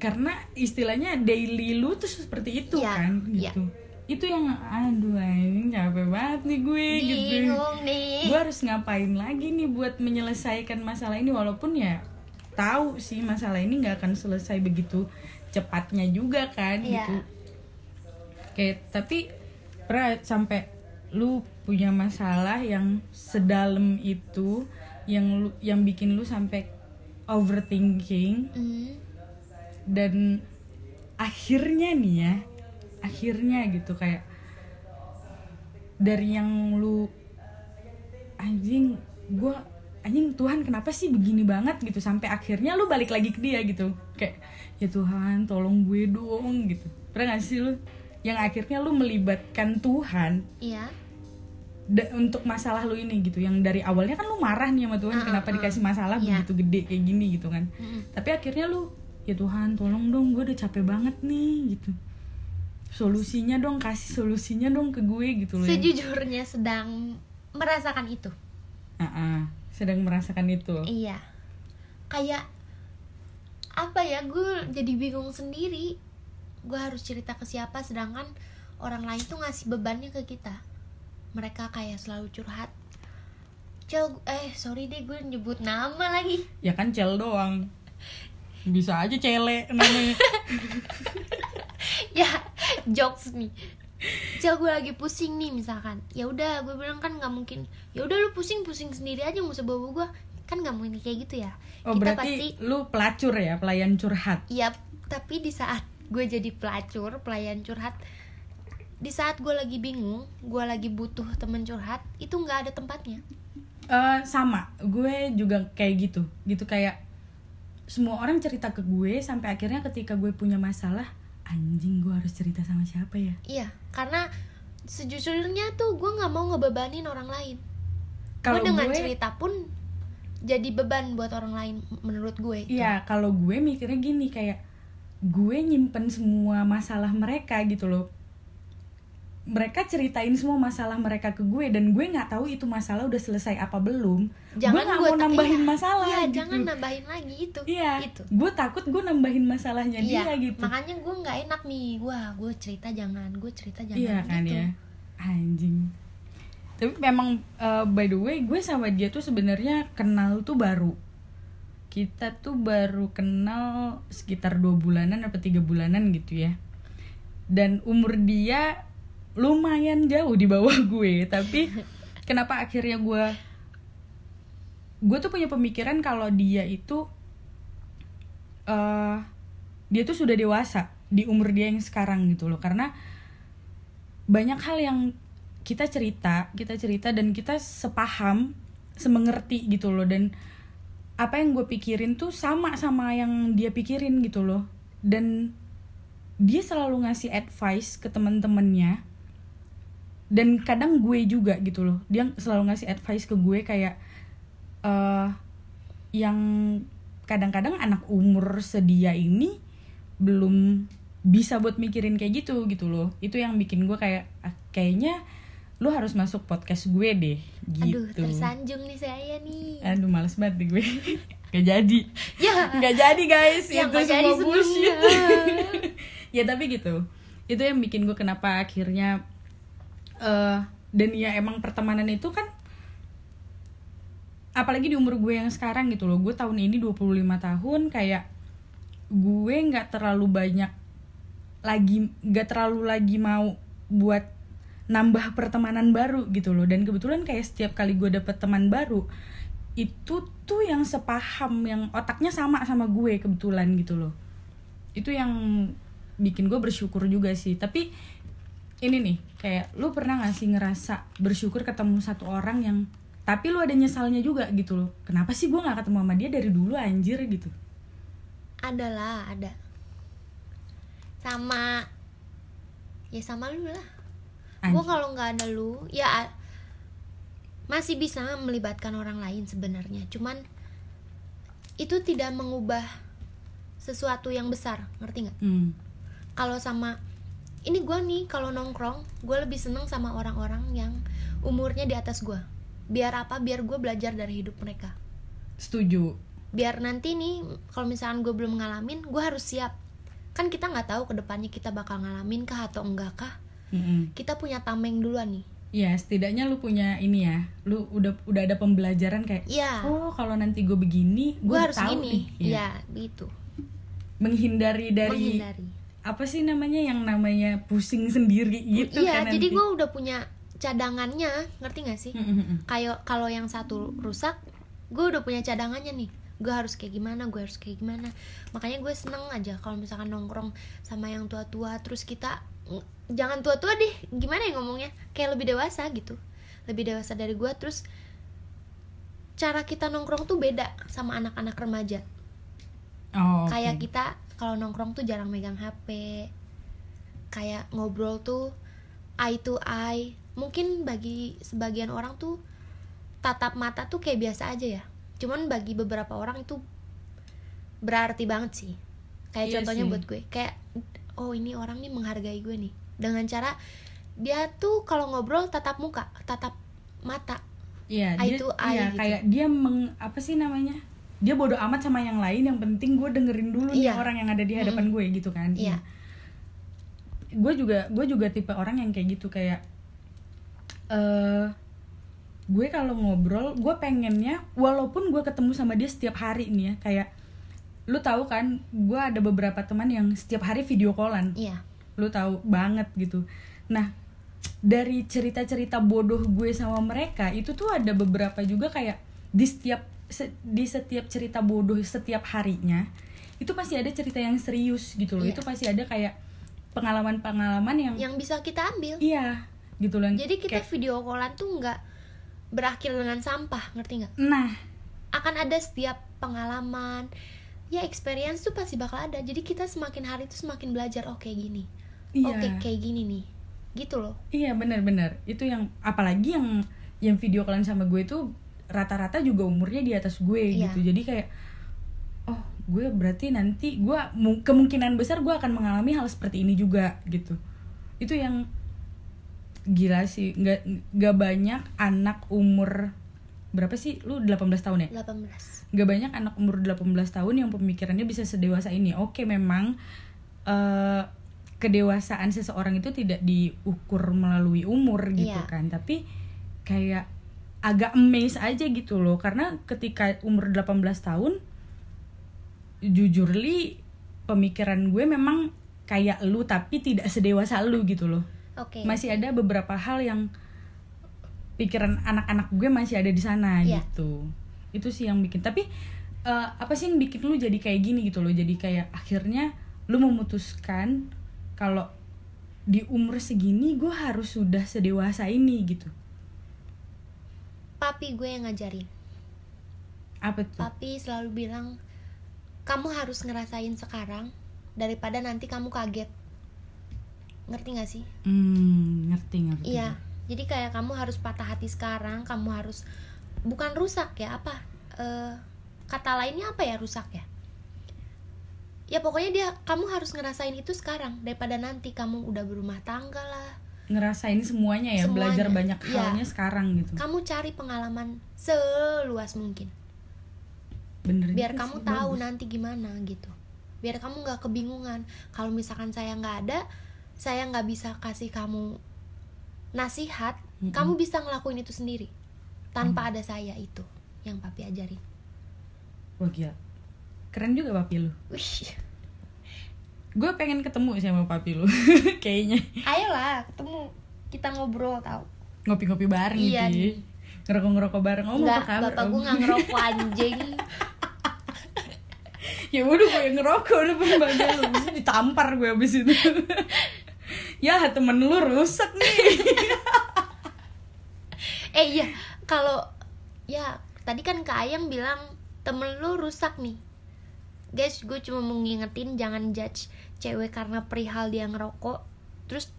Karena istilahnya daily lu tuh seperti itu Iya, kan iya. gitu. Itu yang aduh ini capek banget nih gue gitu. bingung nih gue harus ngapain lagi nih buat menyelesaikan masalah ini walaupun ya tahu sih masalah ini nggak akan selesai begitu cepatnya juga kan Iya. gitu. Kayak tapi pernah sampai lu punya masalah yang sedalam itu yang lu yang bikin lu sampai overthinking Hmm, dan akhirnya nih ya akhirnya gitu kayak dari yang lu anjing gue anjing Tuhan kenapa sih begini banget? gitu sampai akhirnya lu balik lagi ke dia gitu kayak ya Tuhan tolong gue dong gitu. Pernah gak sih lu yang akhirnya lu melibatkan Tuhan iya. da- untuk masalah lu ini gitu. Yang dari awalnya kan lu marah nih sama Tuhan Ah, kenapa ah, ah. dikasih masalah Iya. begitu gede kayak gini gitu kan. Tapi akhirnya lu ya Tuhan tolong dong gue udah capek banget nih gitu. Solusinya dong kasih solusinya dong ke gue gitu loh ya. sejujurnya sedang merasakan itu. Ah, ah, sedang merasakan itu. Iya. Kayak apa ya gue jadi bingung sendiri gue harus cerita ke siapa sedangkan orang lain tuh ngasih bebannya ke kita. Mereka kayak selalu curhat. Cel, eh sorry deh gue nyebut nama lagi. Ya kan cel doang. Bisa aja cele namanya. Ya jokes nih. Cel gue lagi pusing nih misalkan. Ya udah gue bilang kan nggak mungkin. Ya udah lu pusing pusing sendiri aja nggak usah bawa gue kan nggak mungkin kayak gitu ya. Oh kita berarti pasti lu pelacur ya pelayan curhat? Iya, tapi di saat gue jadi pelacur, pelayan curhat, di saat gue lagi bingung, gue lagi butuh temen curhat, itu nggak ada tempatnya. Eh, sama gue juga kayak gitu gitu kayak semua orang cerita ke gue sampai akhirnya ketika gue punya masalah anjing gue harus cerita sama siapa ya Iya, karena sejujurnya tuh gue nggak mau ngebebanin orang lain. kalau gue dengan gue cerita pun jadi beban buat orang lain menurut gue. Iya, kalau gue mikirnya gini kayak gue nyimpen semua masalah mereka gitu loh. Mereka ceritain semua masalah mereka ke gue dan gue nggak tahu itu masalah udah selesai apa belum. gue nggak mau nambahin iya, masalah Iya, gitu. jangan nambahin lagi itu. Iya, Itu. gue takut gue nambahin masalahnya Iya, dia gitu. makanya gue nggak enak nih. Wah, gue cerita jangan, gue cerita jangan. Iya kan gitu. ya, anjing. Tapi memang uh, by the way gue sama dia tuh sebenarnya kenal tuh baru. Kita tuh baru kenal sekitar dua bulanan atau tiga bulanan gitu ya. Dan umur dia lumayan jauh di bawah gue. Tapi kenapa akhirnya gue gue tuh punya pemikiran kalau dia itu eh dia tuh sudah dewasa di umur dia yang sekarang gitu loh karena banyak hal yang kita cerita kita cerita dan kita sepaham semengerti gitu loh dan apa yang gue pikirin tuh sama sama yang dia pikirin gitu loh. Dan dia selalu ngasih advice ke teman-temannya dan kadang gue juga gitu loh. Dia selalu ngasih advice ke gue kayak eh yang kadang-kadang anak umur sedia ini belum bisa buat mikirin kayak gitu gitu loh. Itu yang bikin gue kayak "Ah, kayaknya lu harus masuk podcast gue deh gitu. Aduh, tersanjung nih saya nih. aduh males banget nih gue. Gak jadi. Ya, nggak jadi guys. Ya, itu semua bullshit. ya tapi gitu. Itu yang bikin gue kenapa akhirnya eh dan ya emang pertemanan itu kan apalagi di umur gue yang sekarang gitu loh. Gue tahun ini 25 tahun kayak gue nggak terlalu banyak lagi nggak terlalu lagi mau buat nambah pertemanan baru gitu loh. Dan kebetulan kayak setiap kali gue dapet teman baru itu tuh yang sepaham yang otaknya sama sama gue kebetulan gitu loh. Itu yang bikin gue bersyukur juga sih. Tapi ini nih kayak lu pernah gak sih ngerasa bersyukur ketemu satu orang yang tapi lu ada nyesalnya juga gitu loh. Kenapa sih gue nggak ketemu sama dia dari dulu anjir gitu? Ada lah ada. Sama ya sama lu lah gue kalau nggak ada lu ya masih bisa melibatkan orang lain sebenarnya. Cuman itu tidak mengubah sesuatu yang besar ngerti nggak? Hmm. kalau sama ini gue nih kalau nongkrong gue lebih seneng sama orang-orang yang umurnya di atas gue biar apa? Biar gue belajar dari hidup mereka. Setuju. Biar nanti nih kalau misalkan gue belum ngalamin gue harus siap. Kan kita nggak tahu ke depannya kita bakal ngalamin kah atau enggak kah Mm-mm. kita punya tameng duluan nih ya setidaknya lu punya ini ya lu udah udah ada pembelajaran kayak Iya, oh kalau nanti gue begini gue harus tahu gini. nih ya. Iya, gitu. menghindari dari Menghindari. apa sih namanya yang namanya pusing sendiri gitu iya, kan jadi gue udah punya cadangannya, ngerti gak sih? Kayak kalau yang satu rusak, gue udah punya cadangannya nih. Gue harus kayak gimana, gue harus kayak gimana. Makanya gue seneng aja kalau misalkan nongkrong sama yang tua-tua, terus kita jangan tua-tua deh, gimana ya ngomongnya? Kayak lebih dewasa gitu, lebih dewasa dari gue. Terus cara kita nongkrong tuh beda sama anak-anak remaja. oh, oke. kayak kita kalau nongkrong tuh jarang megang HP kayak ngobrol tuh eye to eye mungkin bagi sebagian orang tuh tatap mata tuh kayak biasa aja ya cuman bagi beberapa orang itu berarti banget sih kayak Iya contohnya sih. buat gue kayak oh ini orang nih menghargai gue nih dengan cara dia tuh kalau ngobrol tatap muka tatap mata Iya, dia, to eye iya, gitu. kayak dia meng apa sih namanya? Dia bodoh amat sama yang lain, yang penting gue dengerin dulu nih Iya. orang yang ada di hadapan gue gitu kan. Iya. Gue juga gue juga tipe orang yang kayak gitu kayak eh gue kalau ngobrol, gue pengennya walaupun gue ketemu sama dia setiap hari nih ya, kayak lu tahu kan, gue ada beberapa teman yang setiap hari video callan iya lu tahu banget gitu. Nah dari cerita-cerita bodoh gue sama mereka itu tuh ada beberapa juga kayak di setiap se- di setiap cerita bodoh setiap harinya itu pasti ada cerita yang serius gitu loh. Iya. itu pasti ada kayak pengalaman-pengalaman yang, yang bisa kita ambil. Iya gitu loh. Jadi kita kayak- video callan tuh nggak berakhir dengan sampah, ngerti nggak? nah. Akan ada setiap pengalaman, ya experience tuh pasti bakal ada. Jadi kita semakin hari tuh semakin belajar, oh kayak gini, iya. Oke kayak gini nih, gitu loh. Iya benar-benar. Itu yang apalagi yang yang video kalian sama gue itu rata-rata juga umurnya di atas gue Iya. gitu. Jadi kayak oh gue berarti nanti gue mu- kemungkinan besar gue akan mengalami hal seperti ini juga gitu. Itu yang gila sih. Nggak nggak banyak anak umur berapa sih? Lu 18 tahun ya? 18 gak banyak anak umur 18 tahun yang pemikirannya bisa sedewasa ini. Oke, memang eh, kedewasaan seseorang itu tidak diukur melalui umur gitu Iya. kan. Tapi kayak agak amazed aja gitu loh karena ketika umur 18 tahun jujur li pemikiran gue memang kayak lu tapi tidak sedewasa lu gitu loh. Oke. Masih ada beberapa hal yang pikiran anak-anak gue masih ada di sana Iya. gitu itu sih yang bikin tapi eh, apa sih yang bikin lu jadi kayak gini gitu loh jadi kayak akhirnya lu memutuskan kalau di umur segini gue harus sudah sedewasa ini gitu Papi gue yang ngajarin. apa tuh Papi selalu bilang, kamu harus ngerasain sekarang daripada nanti kamu kaget. Ngerti gak sih? hmm, ngerti ngerti Iya, jadi kayak kamu harus patah hati sekarang, kamu harus bukan rusak ya apa? Eh, kata lainnya apa ya rusak ya? Ya pokoknya dia kamu harus ngerasain itu sekarang daripada nanti kamu udah berumah tangga lah. ngerasain semuanya ya Semuanya, belajar banyak iya. halnya sekarang gitu Kamu cari pengalaman seluas mungkin bener biar kamu sih, tahu bagus. nanti gimana gitu. Biar kamu nggak kebingungan. Kalau misalkan saya nggak ada, saya nggak bisa kasih kamu nasihat. Mm-mm. Kamu bisa ngelakuin itu sendiri tanpa ada saya itu yang papi ajarin. wah gila keren juga papi lu Wih, gue pengen ketemu sama papi lu kayaknya. Ayolah ketemu. Kita ngobrol tau. ngopi-ngopi bareng Iya nih. ngerokok-ngerokok bareng. Oh mau Enggak, apa kabar bapak gue nggak ngerokok anjing. ya udah gue yang ngerokok udah pembagian lu ditampar gue abis itu. Ya temen lu rusak nih. Eh iya. Kalau ya tadi kan kak Ayang bilang temen lu rusak nih guys gue cuma mau ngingetin jangan judge cewek karena perihal dia ngerokok. Terus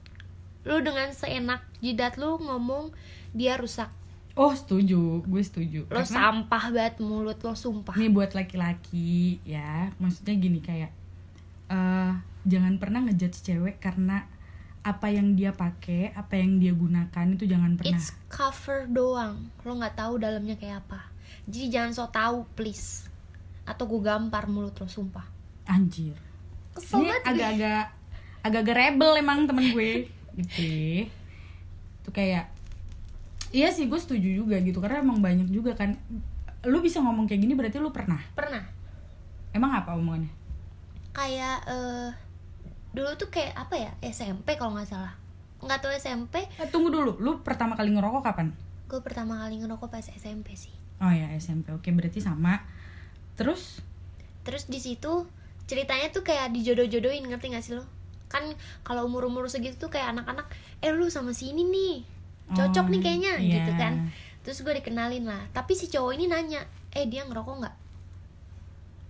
lu dengan seenak jidat lu ngomong dia rusak. Oh setuju. Gue setuju. Lo Karena- sampah banget mulut lo sumpah. Ini buat laki-laki ya, maksudnya gini kayak eh jangan pernah ngejudge cewek karena apa yang dia pakai, apa yang dia gunakan itu jangan pernah. it's cover doang. Lo nggak tahu dalamnya kayak apa. Jadi jangan so tahu please atau gue gampar mulut lo sumpah Anjir. kesel Ini agak-agak agak-agak rebel emang temen gue gitu. Itu kayak Iya sih gue setuju juga gitu karena emang banyak juga kan lu bisa ngomong kayak gini berarti lu pernah. pernah Emang apa omongannya? kayak eh dulu tuh kayak apa ya SMP kalau nggak salah nggak tahu SMP Eh, tunggu dulu, lu pertama kali ngerokok kapan? gue pertama kali ngerokok pas SMP sih Oh ya SMP, oke berarti sama. Terus? Terus di situ ceritanya tuh kayak dijodoh-jodohin ngerti gak sih lo? Kan kalau umur-umur segitu tuh kayak anak-anak eh lu sama si ini nih cocok Oh, nih kayaknya iya. gitu kan. Terus gue dikenalin lah. Tapi si cowok ini nanya eh dia ngerokok nggak?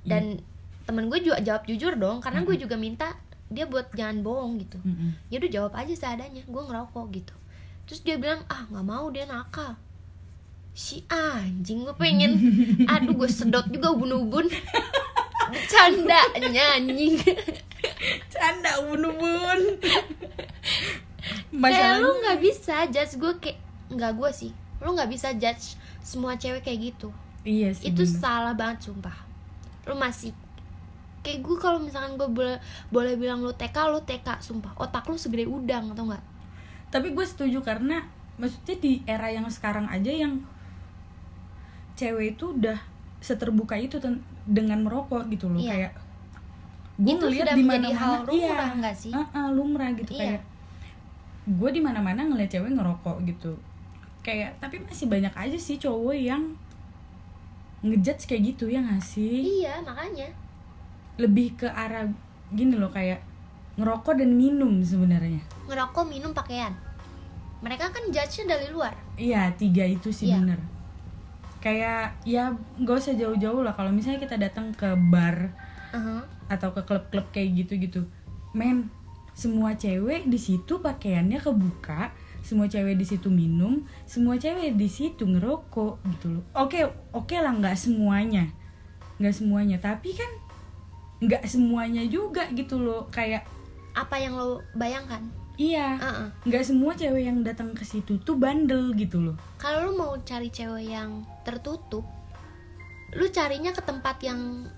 Dan temen gue juga jawab jujur dong karena gue juga minta dia buat jangan bohong gitu. Mm-mm. ya udah jawab aja seadanya gue ngerokok gitu. Terus dia bilang ah nggak mau dia nakal si anjing gue pengen. Aduh gue sedot juga ubun-ubun. Candanya anjing. Canda ubun-ubun. Kayak lu nggak bisa judge gue kayak nggak gue sih. Lu nggak bisa judge semua cewek kayak gitu. Iya sih itu bener. salah banget sumpah. Lu masih kayak gue kalau misalkan gue boleh boleh bilang lu TK lu TK sumpah. Otak lu segede udang atau enggak Tapi gue setuju karena Maksudnya di era yang sekarang aja yang Cewek itu udah seterbuka itu dengan merokok gitu loh Iya. Kayak gue ngeliat sudah di mana-mana. hal lumrah nggak sih? Uh-uh, lumrah gitu Iya. kayak gue di mana-mana ngeliat cewek ngerokok gitu. Kayak tapi masih banyak aja sih cowok yang ngejudge kayak gitu ya gak sih? Iya makanya. Lebih ke arah gini loh kayak ngerokok dan minum sebenarnya. Ngerokok minum pakaian. Mereka kan judge-nya dari luar. Iya tiga itu sih Iya. bener kayak ya gak usah jauh-jauh lah. Kalau misalnya kita datang ke bar Aha. atau ke klub-klub kayak gitu-gitu men semua cewek di situ pakaiannya kebuka semua cewek di situ minum semua cewek di situ ngerokok gitu loh. Oke oke lah nggak semuanya. Nggak semuanya. Tapi kan nggak semuanya juga gitu loh. Kayak apa yang lo bayangkan iya. Nggak semua cewek yang datang ke situ tuh bandel gitu loh. Kalau lu mau cari cewek yang tertutup lu carinya ke tempat yang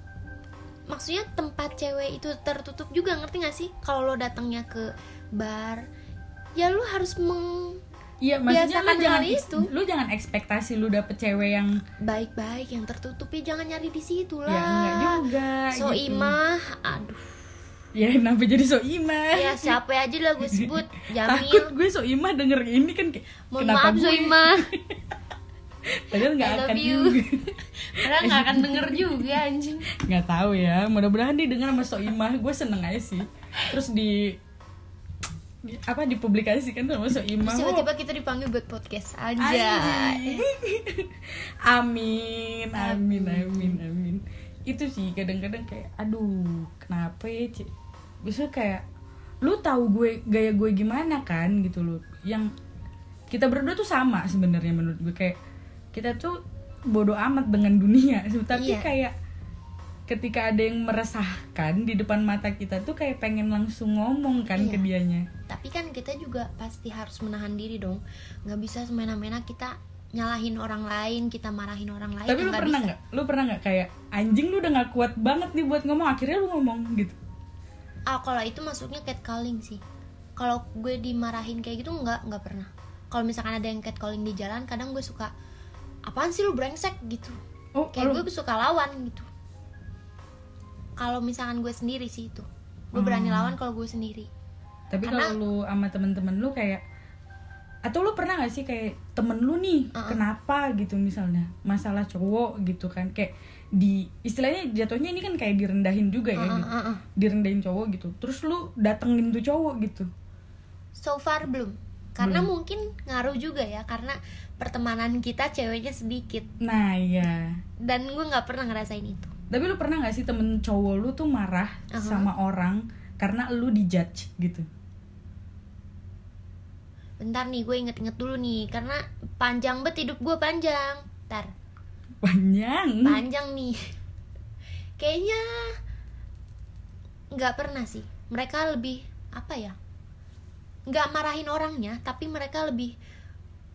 maksudnya tempat cewek itu tertutup juga ngerti gak sih? Kalau lo datangnya ke bar ya lu harus meng iya maksudnya lu jangan itu. lu jangan ekspektasi lu dapet cewek yang baik-baik yang tertutup ya jangan nyari di situ lah. ya enggak juga so gitu. imah aduh ya kenapa jadi so imah? Ya siapa aja lah gue sebut. Takut Jamil gue so imah denger ini kan kayak mohon kenapa maaf gue Zoimah padahal nggak akan you. padahal nggak akan denger juga anjing. Nggak tahu ya mudah-mudahan didengar sama so imah. Gue seneng aja sih. Terus di apa dipublikasikan sama so imah. Tiba-tiba kita dipanggil buat podcast aja. Amin amin amin. amin itu sih kadang-kadang kayak aduh kenapa ya Ci? Biasanya kayak lu tahu gue gaya gue gimana kan gitu loh. Yang kita berdua tuh sama sebenarnya menurut gue. Kayak kita tuh bodoh amat dengan dunia. Tapi Iya. kayak ketika ada yang meresahkan di depan mata kita tuh kayak pengen langsung ngomong kan ke Iya. dianya. Tapi kan kita juga pasti harus menahan diri dong. Nggak bisa semena-mena kita nyalahin orang lain kita marahin orang lain tapi lu pernah bisa. nggak? Lu pernah nggak kayak anjing lu udah nggak kuat banget nih buat ngomong. Akhirnya lu ngomong gitu ah kalau itu masuknya catcalling sih. Kalau gue dimarahin kayak gitu nggak nggak pernah. Kalau misalkan ada yang catcalling di jalan kadang gue suka apaan sih lu brengsek? gitu. Oh kayak lu- gue suka lawan gitu. Kalau misalkan gue sendiri sih itu. Gue berani Hmm. lawan kalau gue sendiri. Tapi kalau lu sama temen-temen lu kayak atau lu pernah gak sih kayak temen lu nih Uh-uh. kenapa? gitu misalnya. Masalah cowok gitu kan. Kayak di istilahnya jatuhnya ini kan kayak direndahin juga ya Uh, uh, gitu. uh, uh. direndahin cowok gitu. Terus lu datengin tuh cowok gitu. So far belum. Karena Belum. mungkin ngaruh juga ya karena pertemanan kita ceweknya sedikit. Nah iya. Dan gue nggak pernah ngerasain itu. Tapi lu pernah gak sih temen cowok lu tuh marah Aha. sama orang karena lu dijudge gitu? Bentar nih gue inget-inget dulu nih. Karena panjang bet hidup gue panjang. Ntar panjang. Panjang nih. Kayaknya nggak pernah sih. Mereka lebih apa ya nggak marahin orangnya tapi mereka lebih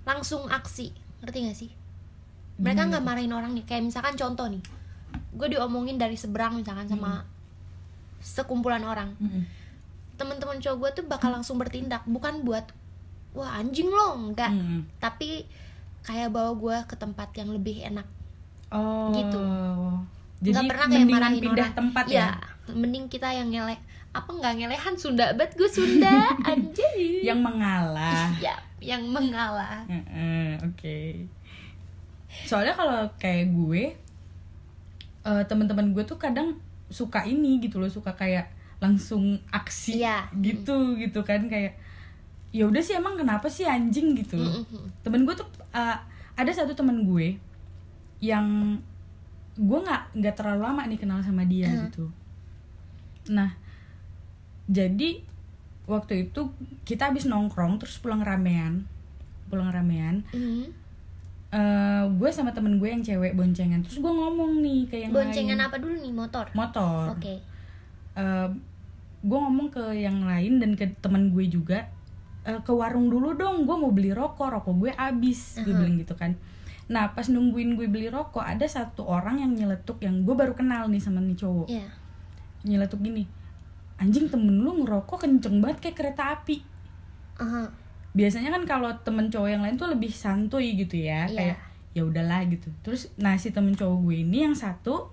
langsung aksi. Ngerti gak sih? Mereka Gimana nggak marahin orangnya. Kayak misalkan contoh nih gue diomongin dari seberang misalkan sama sekumpulan orang. Mm-mm. teman-teman cowok gue tuh bakal langsung bertindak bukan buat wah anjing lo. Enggak Mm-mm. tapi kayak bawa gue ke tempat yang lebih enak oh. Gitu. jadi nggak pernah kayak marahin pindah orang. tempat ya ya, mending kita yang ngeleh apa nggak ngelehan? Sunda bet gue Sunda anjing yang mengalah. Ya yang mengalah. Oke. Soalnya kalau kayak gue eh, teman-teman gue tuh kadang suka ini gitu loh suka kayak langsung aksi Iya. gitu gitu kan kayak ya udah sih emang kenapa sih anjing? gitu. Loh Mm-mm. temen gue tuh uh, ada satu temen gue yang gue nggak nggak terlalu lama nih kenal sama dia Hmm. gitu. Nah jadi waktu itu kita habis nongkrong terus pulang ramean pulang ramean Mhm. eh, gue sama temen gue yang cewek boncengan. Terus gue ngomong nih ke yang boncengan lain. apa dulu nih? Motor? Motor. Oke. Eh, gue ngomong ke yang lain dan ke temen gue juga "Eh, ke warung dulu dong gue mau beli rokok rokok gue habis gue Aha. bilang gitu kan nah pas nungguin gue beli rokok ada satu orang yang nyeletuk yang gue baru kenal nih sama nih cowok. Ya nyeletuk gini anjing temen lu ngerokok kenceng banget kayak kereta api. Aha. biasanya kan kalau temen cowok yang lain tuh lebih santuy gitu ya Iya. kayak ya udahlah gitu. Terus nah si temen cowok gue ini yang satu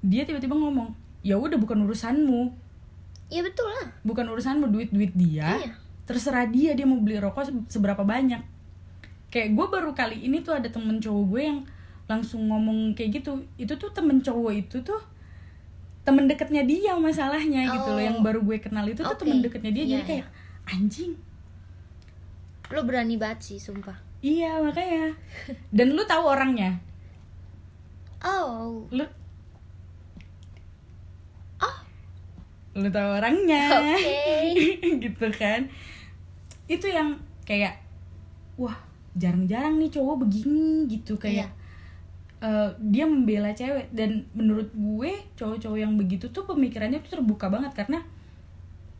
dia tiba-tiba ngomong ya udah bukan urusanmu. Ya betul lah. Bukan urusanmu duit duit dia. Iya. terserah dia dia mau beli rokok se- seberapa banyak kayak gue baru kali ini tuh ada temen cowok gue yang langsung ngomong kayak gitu. Itu tuh temen cowok itu tuh temen deketnya dia masalahnya gitu loh Oh. yang baru gue kenal itu tuh Oke. temen deketnya dia. Iya, jadi kayak anjing. Lo berani banget sih sumpah. Iya makanya. Dan lu tahu orangnya? Oh. Lu oh. Lu tahu orangnya? Oke. gitu kan. Itu yang kayak wah jarang-jarang nih cowok begini gitu kayak eh, dia membela cewek. Dan menurut gue cowok-cowok yang begitu tuh pemikirannya tuh terbuka banget. Karena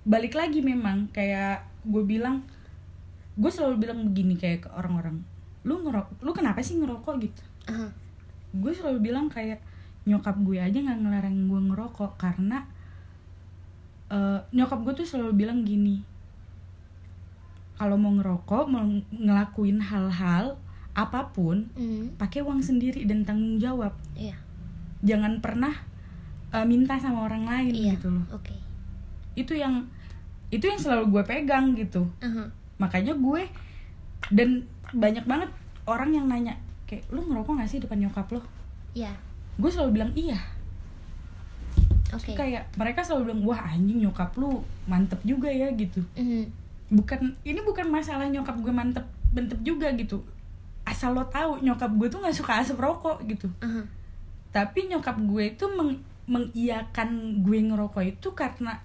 balik lagi memang kayak gue bilang gue selalu bilang begini kayak ke orang-orang lu ngerok lu kenapa sih ngerokok? gitu. Aha. gue selalu bilang kayak nyokap gue aja nggak ngelarang gue ngerokok. Karena eh, nyokap gue tuh selalu bilang gini kalau mau ngerokok mau ngelakuin hal-hal apa pun Mhm. pakai uang sendiri dan tanggung jawab. Iya. Jangan pernah eh, minta sama orang lain iya gitu loh. oke. Itu yang itu yang selalu gue pegang gitu. Aha. makanya gue dan banyak banget orang yang nanya kayak lu ngerokok gak sih depan nyokap lo? Iya. Gue selalu bilang iya. Oke. Kayak mereka selalu bilang wah anjing nyokap lu mantep juga ya gitu. Mhm. Bukan ini bukan masalah nyokap gue mantep mantep juga gitu. Asal lo tahu nyokap gue tuh nggak suka asap rokok gitu. Aha. tapi nyokap gue itu meng, mengiyakan gue ngerokok itu karena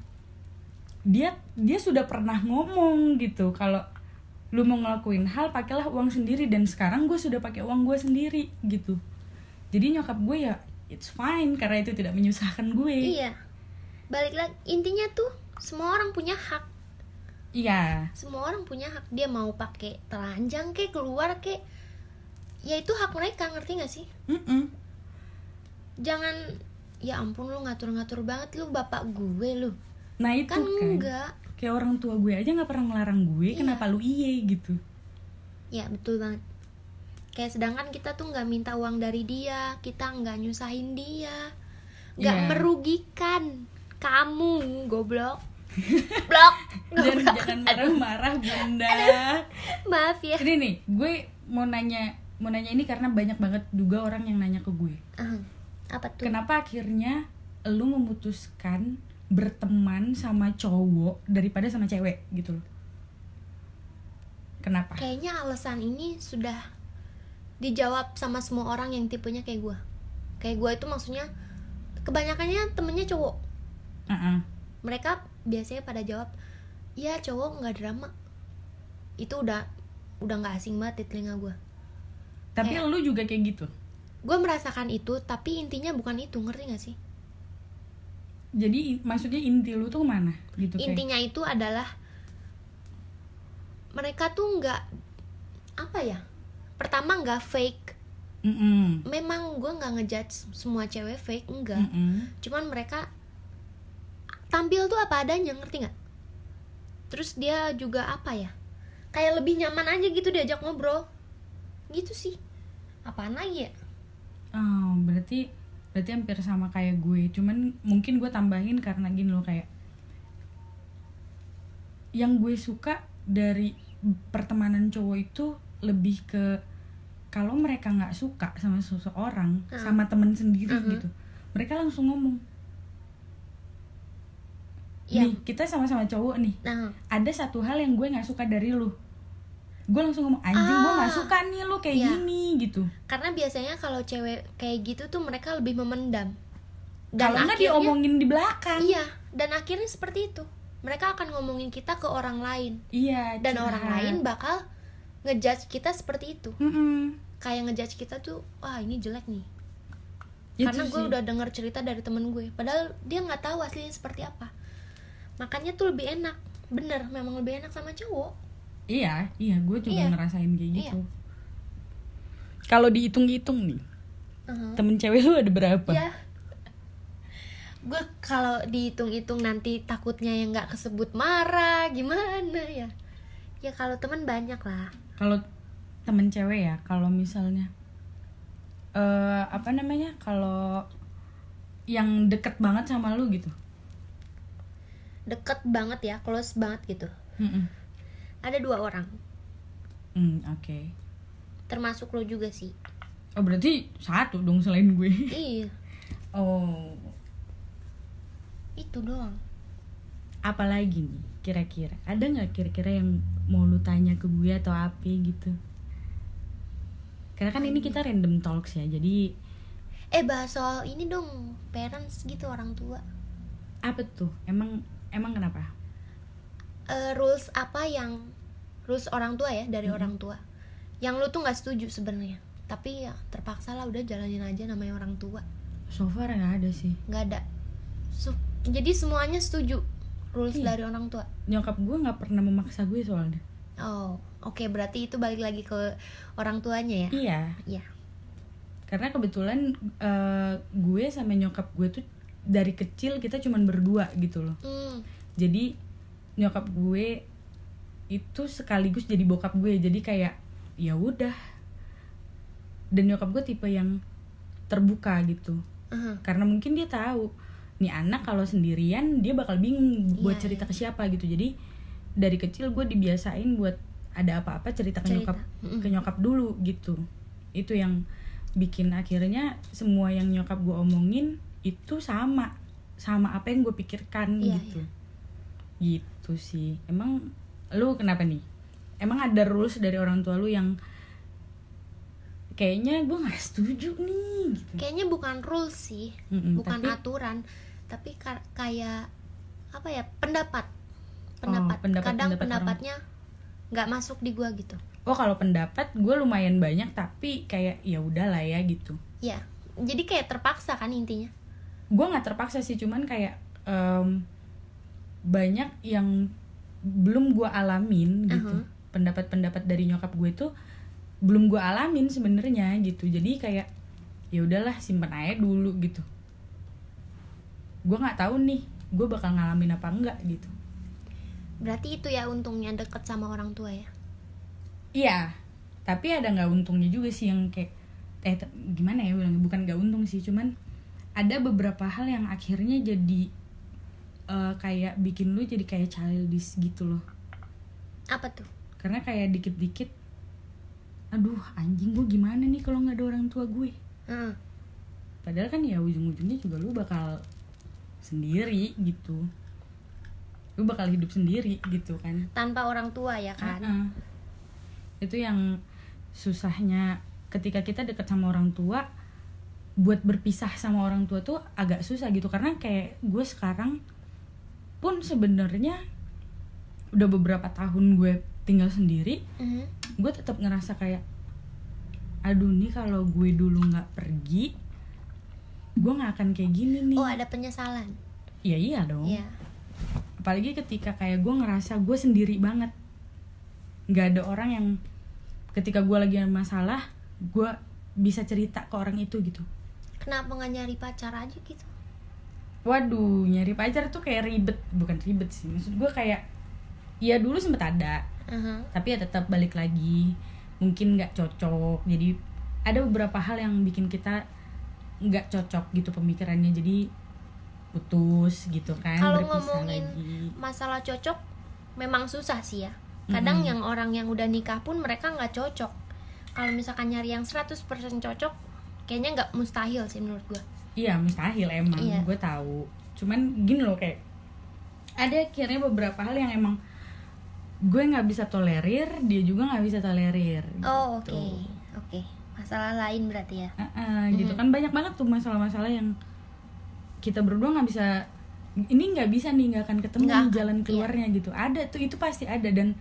dia dia sudah pernah ngomong gitu kalau lu mau ngelakuin hal pakailah uang sendiri. Dan sekarang gue sudah pakai uang gue sendiri gitu. Jadi nyokap gue ya it's fine karena itu tidak menyusahkan gue. Iya. Balik lagi intinya tuh semua orang punya hak iya. Semua orang punya hak. Dia mau pakai telanjang ke keluar ke ya itu hak mereka ngerti gak sih? Mm-mm. jangan ya ampun lu ngatur-ngatur banget. Lu bapak gue lu. Nah itu kan kan, enggak. Kayak orang tua gue aja nggak pernah ngelarang gue Iya. kenapa lu iye gitu. Ya betul banget. Kayak sedangkan kita tuh nggak minta uang dari dia kita nggak nyusahin dia. Nggak Iya. merugikan kamu goblok blok. Goblok. jangan marah-marah bunda. Maaf ya. Ini nih gue mau nanya mau nanya ini karena banyak banget juga orang yang nanya ke gue. Ah, apa tuh? Kenapa akhirnya lu memutuskan berteman sama cowok daripada sama cewek gitu loh? Kenapa? Kayaknya alasan ini sudah dijawab sama semua orang yang tipenya kayak gue kayak gue itu maksudnya kebanyakannya temennya cowok. Heeh. mereka biasanya pada jawab ya cowok nggak drama. Itu udah udah nggak asing banget di telinga gue tapi Kayak- lu juga kayak gitu? Gue merasakan itu tapi intinya bukan itu ngerti gak sih? Jadi maksudnya inti lu tuh ke mana? Gitu kayak. Intinya itu adalah mereka tuh nggak apa ya? Pertama nggak fake. Mm-mm. memang gue nggak ngejudge semua cewek fake enggak Mm-mm. cuman mereka tampil tuh apa adanya ngerti nggak terus dia juga apa ya kayak lebih nyaman aja gitu diajak ngobrol gitu sih apaan lagi ya Oh, berarti berarti hampir sama kayak gue. Cuman mungkin gue tambahin karena gini loh kayak yang gue suka dari pertemanan cowok itu lebih ke kalau mereka nggak suka sama seseorang, Hmm. sama temen sendiri Mhm. gitu, mereka langsung ngomong. Iya. Nih, kita sama-sama cowok nih. nah Ada satu hal yang gue nggak suka dari lu. Gue langsung ngomong anjing gue nggak Ah. suka nih lu kayak Iya. gini gitu. karena biasanya kalau cewek kayak gitu tuh mereka lebih memendam dan Kalau nggak diomongin di belakang. iya dan akhirnya seperti itu mereka akan ngomongin kita ke orang lain Iya. dan curhat. orang lain bakal ngejudge kita seperti itu Mm-mm. kayak ngejudge kita tuh wah ini jelek nih Itu karena gue udah denger cerita dari temen gue padahal dia nggak tahu aslinya seperti apa makanya tuh lebih enak bener memang lebih enak sama cowok Iya, iya, gue juga Iya. ngerasain kayak Iya. gitu. Kalau dihitung-hitung nih, Uh-huh. temen cewek lu ada berapa? ya gue kalau dihitung-hitung nanti takutnya yang nggak kesebut marah gimana ya ya kalau teman banyak lah Kalau temen cewek ya, kalau misalnya eh apa namanya? Kalau yang deket banget sama lu gitu. Deket banget ya close banget gitu Mm-mm. ada dua orang Hmm, oke. termasuk lo juga sih Oh, berarti satu dong selain gue. iya Oh, itu doang apalagi nih kira-kira? Ada nggak kira-kira yang mau lu tanya ke gue atau apa gitu? Karena kan ini kita random talks ya, jadi eh bahas soal ini dong parents gitu orang tua apa tuh? Emang emang kenapa? Eh, rules apa yang rules orang tua ya dari Mhm. orang tua yang lu tuh nggak setuju sebenarnya tapi ya terpaksa lah udah jalanin aja namanya orang tua So far nggak ada sih. nggak ada Su- jadi semuanya setuju rules Iya. dari orang tua Nyokap gue nggak pernah memaksa gue soalnya. oh oke berarti itu balik lagi ke orang tuanya ya Iya, iya karena kebetulan eh, gue sama nyokap gue tuh dari kecil kita cuman berdua gitu loh. Hmm, Jadi nyokap gue itu sekaligus jadi bokap gue. Jadi kayak ya udah. Dan nyokap gue tipe yang terbuka gitu. aha. karena mungkin dia tahu nih anak kalau sendirian dia bakal bingung buat Iya, cerita ke siapa gitu jadi dari kecil gue dibiasain buat ada apa-apa cerita ke Cerita. nyokap ke nyokap dulu gitu itu yang bikin akhirnya semua yang nyokap gue omongin itu sama sama apa yang gue pikirkan Iya, gitu. gitu sih. Emang lu kenapa nih? Emang ada rules dari orang tua lu yang kayaknya gue nggak setuju nih gitu. Kayaknya bukan rules sih Mm-mm, bukan tapi- aturan tapi ka- kayak apa ya pendapat. Pendapat, Oh, pendapat- kadang pendapat pendapatnya nggak masuk di gua gitu. Oh kalau pendapat gue lumayan banyak tapi kayak ya udahlah ya gitu. ya jadi kayak terpaksa kan intinya Gue nggak terpaksa sih cuman kayak em, banyak yang belum gue alamin gitu. Uh-huh. Pendapat-pendapat dari nyokap gue tuh belum gue alamin sebenarnya gitu. Jadi kayak ya udahlah simpen aja dulu gitu. Gue nggak tahu nih gue bakal ngalamin apa enggak gitu. berarti itu ya untungnya deket sama orang tua ya Iya, tapi ada nggak untungnya juga sih yang kayak eh gimana ya bilangnya bukan nggak untung sih, cuman ada beberapa hal yang akhirnya jadi eh, kayak bikin lu jadi kayak childish gitu loh. apa tuh Karena kayak dikit-dikit, aduh anjing gue gimana nih kalau nggak ada orang tua gue. Heeh. Padahal kan ya ujung-ujungnya juga lu bakal sendiri gitu. Lu bakal hidup sendiri gitu kan. tanpa orang tua ya kan Heeh. itu yang susahnya ketika kita deket sama orang tua buat berpisah sama orang tua tuh agak susah gitu. Karena kayak gue sekarang pun sebenarnya udah beberapa tahun gue tinggal sendiri Mhm. gue tetap ngerasa kayak aduh nih kalau gue dulu nggak pergi gue nggak akan kayak gini nih. Oh ada penyesalan? Iya iya dong. Iya. apalagi ketika kayak gue ngerasa gue sendiri banget. Nggak ada orang yang ketika gue lagi ada masalah gue bisa cerita ke orang itu gitu kenapa nggak nyari pacar aja gitu? Waduh nyari pacar tuh kayak ribet. Bukan ribet sih maksud gue kayak ya dulu sempet ada Aha. tapi ya tetap balik lagi. Mungkin nggak cocok. Jadi ada beberapa hal yang bikin kita nggak cocok gitu pemikirannya. Jadi putus gitu kan Kalau ngomongin lagi. masalah cocok memang susah sih ya. Kadang Mhm. yang orang yang udah nikah pun mereka nggak cocok. Kalau misalkan nyari yang 100% cocok kayaknya nggak mustahil sih menurut gua Iya mustahil emang Iya. gue tahu. Cuman gini loh kayak ada akhirnya beberapa hal yang emang gue nggak bisa tolerir, dia juga nggak bisa tolerir. oh oke gitu. oke masalah lain berarti ya Ah-ah, gitu kan banyak banget tuh masalah-masalah yang kita berdua nggak bisa ini nggak bisa nih nggak akan ketemu nih akan, jalan iya. keluarnya gitu ada tuh itu pasti ada dan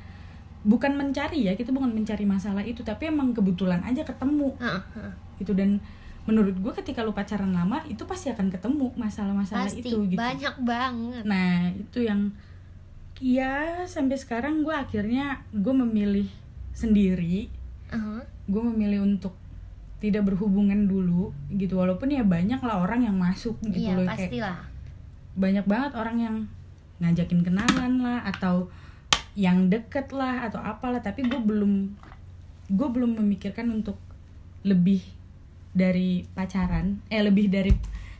bukan mencari ya kita bukan mencari masalah itu tapi emang kebetulan aja ketemu Heeh, heeh. Gitu. Dan menurut gue ketika lu pacaran lama itu pasti akan ketemu masalah-masalah itu gitu. banyak banget. Nah itu yang ya sampai sekarang gue akhirnya gue memilih sendiri, Aha. gue memilih untuk tidak berhubungan dulu gitu. Walaupun ya banyak lah orang yang masuk gitu iya loh kayak pastilah. banyak banget orang yang ngajakin kenalan lah atau yang deket lah atau apalah. Tapi gue belum gue belum memikirkan untuk lebih dari pacaran eh lebih dari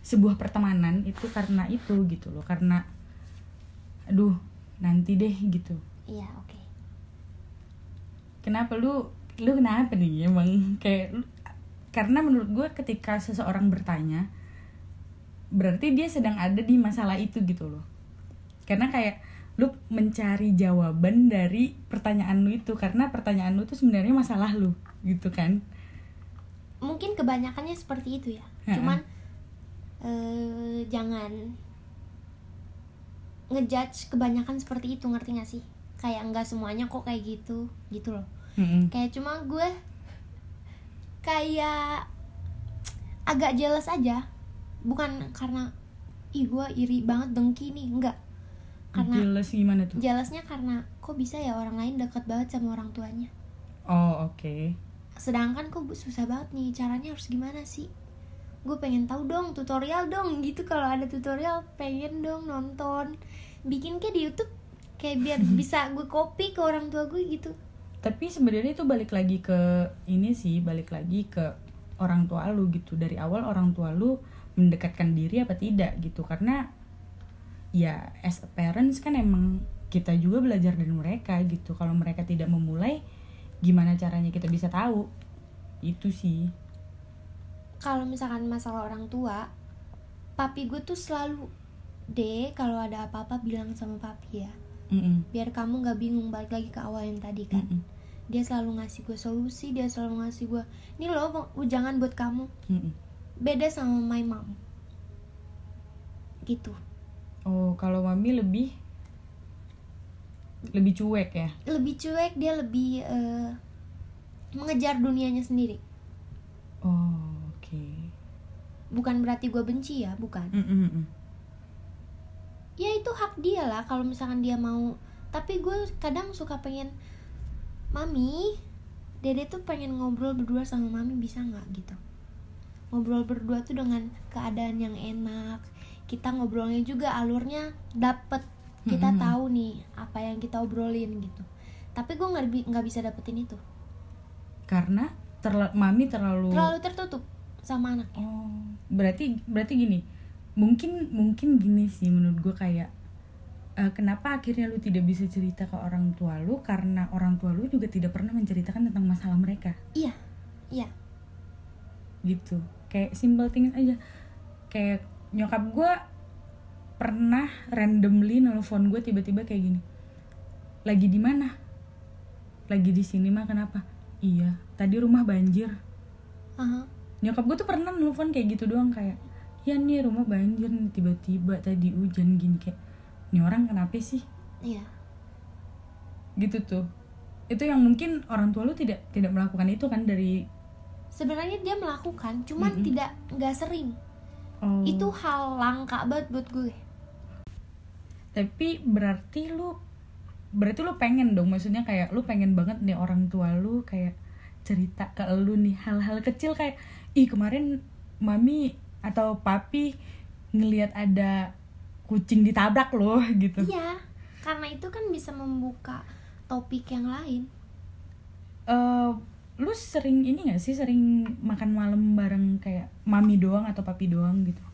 sebuah pertemanan itu karena itu gitu loh karena aduh nanti deh gitu. Iya oke. Kenapa lu lu kenapa nih emang? Kayak lu- karena menurut gue ketika seseorang bertanya berarti dia sedang ada di masalah itu gitu loh. Karena kayak lu mencari jawaban dari pertanyaan lu itu karena pertanyaan lu itu sebenarnya masalah lu gitu kan mungkin kebanyakannya seperti itu ya. Heeh. cuman eh, jangan ngejudge kebanyakan seperti itu ngerti gak sih? Kayak nggak semuanya kok kayak gitu gitu loh. Mm-mm. kayak cuma gue kayak agak jealous aja. Bukan karena ih gue iri banget dengki nih. Enggak karena jelas gimana tuh? jealousnya karena kok bisa ya orang lain dekat banget sama orang tuanya? Oh oke sedangkan kok susah banget nih caranya harus gimana sih? Gue pengen tahu dong tutorial dong gitu. Kalau ada tutorial pengen dong nonton. Bikin kayak di YouTube kayak biar bisa gue copy ke orang tua gue gitu. Tapi sebenarnya itu balik lagi ke ini sih balik lagi ke orang tua lu gitu. Dari awal orang tua lu mendekatkan diri apa tidak gitu. Karena ya as a parents kan emang kita juga belajar dari mereka gitu. Kalau mereka tidak memulai gimana caranya kita bisa tahu? Itu sih. Kalau misalkan masalah orang tua papi gue tuh selalu deh kalau ada apa-apa bilang sama papi ya. Mm-mm. biar kamu nggak bingung balik lagi ke awal yang tadi kan. Mm-mm. dia selalu ngasih gue solusi dia selalu ngasih gue ini loh jangan buat kamu. Mm-mm. beda sama my mom. Gitu. Oh kalau mami lebih lebih cuek ya? Lebih cuek dia lebih eh, mengejar dunianya sendiri. Oh oke. Bukan berarti gue benci ya bukan. Mm-mm-mm. ya itu hak dia lah kalau misalkan dia mau. Tapi gue kadang suka pengen mami dede tuh pengen ngobrol berdua sama mami bisa nggak? Gitu. Ngobrol berdua tuh dengan keadaan yang enak. Kita ngobrolnya juga alurnya dapet kita Mm-mm. tahu nih apa yang kita obrolin gitu tapi gue nggak nggak bisa dapetin itu karena terla- mami terlalu terlalu tertutup sama anaknya Oh, berarti berarti gini. Mungkin mungkin gini sih menurut gue kayak eh, kenapa akhirnya lu tidak bisa cerita ke orang tua lu karena orang tua lu juga tidak pernah menceritakan tentang masalah mereka iya iya gitu. Kayak simple things aja. Kayak nyokap gue pernah randomly nelfon gue tiba-tiba kayak gini. Lagi di mana? Lagi di sini mah kenapa? iya tadi rumah banjir Aha. nyokap gue tuh pernah nelfon kayak gitu doang kayak ya nih rumah banjir nih tiba-tiba tadi hujan gini kayak ini orang kenapa sih iya gitu tuh itu yang mungkin orang tua lu tidak tidak melakukan itu kan dari sebenarnya dia melakukan cuman Mm-mm. tidak nggak sering oh, itu hal langka banget buat gue tapi berarti lu berarti lu pengen dong maksudnya kayak lu pengen banget nih orang tua lu kayak cerita ke lu nih hal-hal kecil kayak ih kemarin mami atau papi ngelihat ada kucing ditabrak loh gitu. Iya karena itu kan bisa membuka topik yang lain. Eh, lu sering ini gak sih sering makan malam bareng kayak mami doang atau papi doang gitu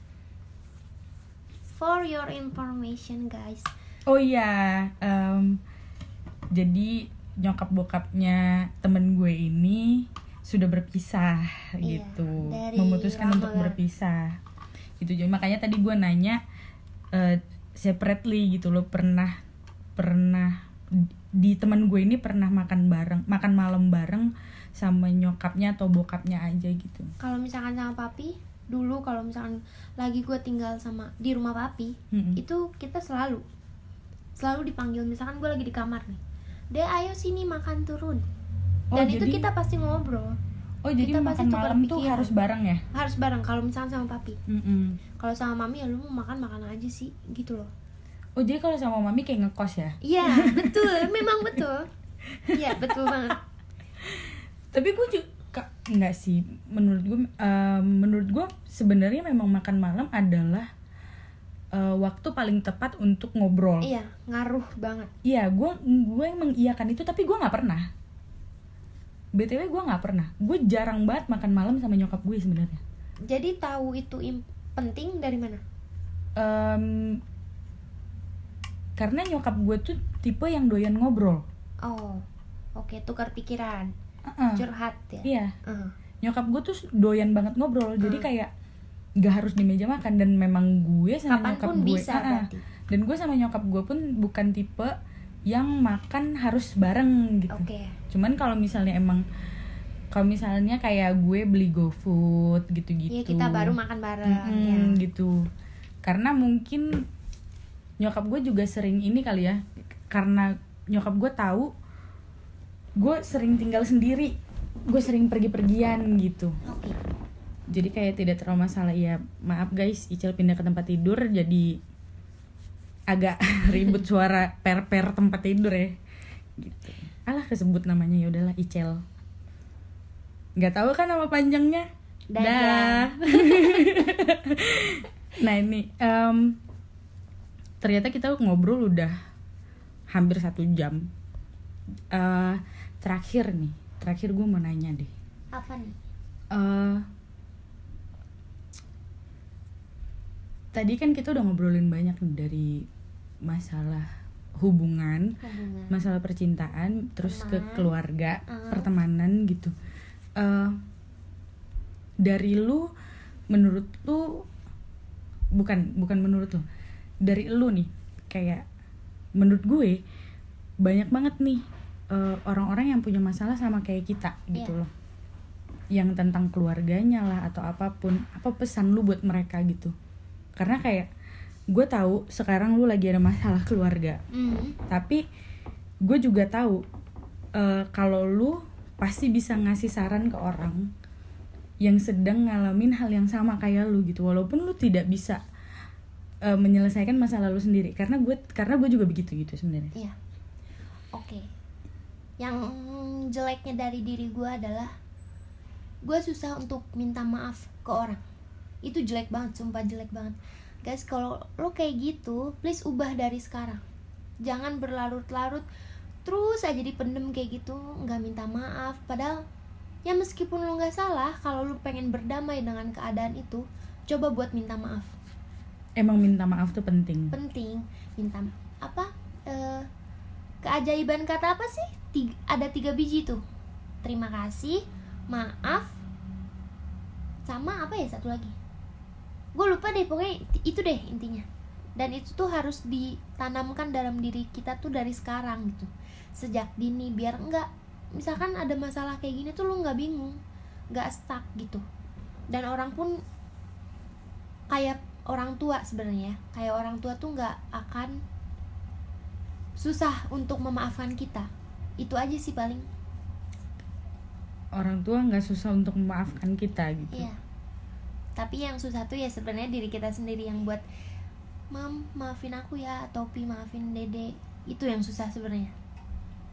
for your information guys. Oh iya em, jadi nyokap bokapnya temen gue ini sudah berpisah Iya, gitu. memutuskan untuk berpisah gitu. Jadi makanya tadi gue nanya eh, separately gitu lo pernah pernah di teman gue ini pernah makan bareng makan malam bareng sama nyokapnya atau bokapnya aja gitu. Kalau misalkan sama papi dulu kalau misalkan lagi gue tinggal sama di rumah papi Mm-mm. itu kita selalu selalu dipanggil. Misalkan gue lagi di kamar nih deh ayo sini makan turun. Oh, dan itu jadi- kita pasti ngobrol. Oh jadi Kita pasti makan tukar malam tuh harus bareng ya? Harus bareng kalau misalkan sama papi. Mm-mm. kalau sama mami ya lu mau makan makan aja sih gitu loh. Oh jadi kalau sama mami kayak ngekos ya? Iya betul memang betul. Iya betul banget. Tapi gue juga enggak sih? Menurut gue em, menurut gue sebenarnya memang makan malam adalah eh, waktu paling tepat untuk ngobrol. Iya ngaruh banget. Iya gue gue yang mengiyakan itu tapi gue nggak pernah. Btw gue nggak pernah. Gue jarang banget makan malam sama nyokap gue sebenarnya. Jadi tahu itu penting dari mana? Em, karena nyokap gue tuh tipe yang doyan ngobrol. Oh oke tukar pikiran Heeh. curhat ya iya Heeh. nyokap gue tuh doyan banget ngobrol jadi Hmm. kayak gak harus di meja makan dan memang gue sama nyokap kapan pun gue bisa berarti dan gue sama nyokap gue pun bukan tipe yang makan harus bareng gitu oke cuman kalau misalnya emang kalau misalnya kayak gue beli GoFood gitu-gitu Iya kita baru makan bareng Mm-mm, ya. gitu karena mungkin nyokap gue juga sering ini kali ya karena nyokap gue tahu gue sering tinggal sendiri. Gue sering pergi-pergian gitu. Oke. jadi kayak tidak terlalu masalah. Ya maaf guys Icel pindah ke tempat tidur jadi agak ribut suara per-per tempat tidur ya. Gitu. Alah kesebut namanya ya udahlah Icel nggak tahu kan nama panjangnya? Dah. nah ini em, ternyata kita ngobrol udah hampir satu jam. Eh, terakhir nih terakhir gue mau nanya deh Apa nih? eh tadi kan kita udah ngobrolin banyak nih dari masalah hubungan, Hubungan. masalah percintaan, terus ke Teman. keluarga, Ah. pertemanan gitu. Eh dari lu, menurut lu, bukan bukan menurut lu, dari lu nih, kayak menurut gue banyak banget nih eh, orang-orang yang punya masalah sama kayak kita gitu Iya. loh yang tentang keluarganya lah atau apa pun apa pesan lu buat mereka gitu karena kayak gue tahu sekarang lu lagi ada masalah keluarga Hmm. tapi gue juga tahu eh, kalau lu pasti bisa ngasih saran ke orang yang sedang ngalamin hal yang sama kayak lu gitu walaupun lu tidak bisa eh, menyelesaikan masalah lu sendiri karena gue karena gue juga begitu gitu sebenarnya Iya. Oke. Yang jeleknya dari diri gue adalah gue susah untuk minta maaf ke orang. Itu jelek banget, sumpah jelek banget. Guys, kalau lo kayak gitu, please ubah dari sekarang. Jangan berlarut-larut terus aja dipendem kayak gitu, nggak minta maaf. Padahal ya meskipun lo nggak salah, kalau lo pengen berdamai dengan keadaan itu, coba buat minta maaf. emang minta maaf tuh penting penting minta apa eh, keajaiban kata apa sih Tiga- ada tiga biji tuh. Terima kasih maaf sama apa ya satu lagi? Gue lupa deh pokoknya itu deh intinya. Dan itu tuh harus ditanamkan dalam diri kita tuh dari sekarang gitu. Sejak dini biar enggak misalkan ada masalah kayak gini tuh lu nggak bingung nggak stuck gitu. Dan orang pun kayak orang tua sebenarnya kayak orang tua tuh nggak akan susah untuk memaafkan kita itu aja sih paling orang tua nggak susah untuk memaafkan kita gitu Iya. Tapi yang susah tuh ya sebenarnya diri kita sendiri yang buat Mam, maafin aku ya, atau Pi maafin Dede. Itu yang susah sebenarnya.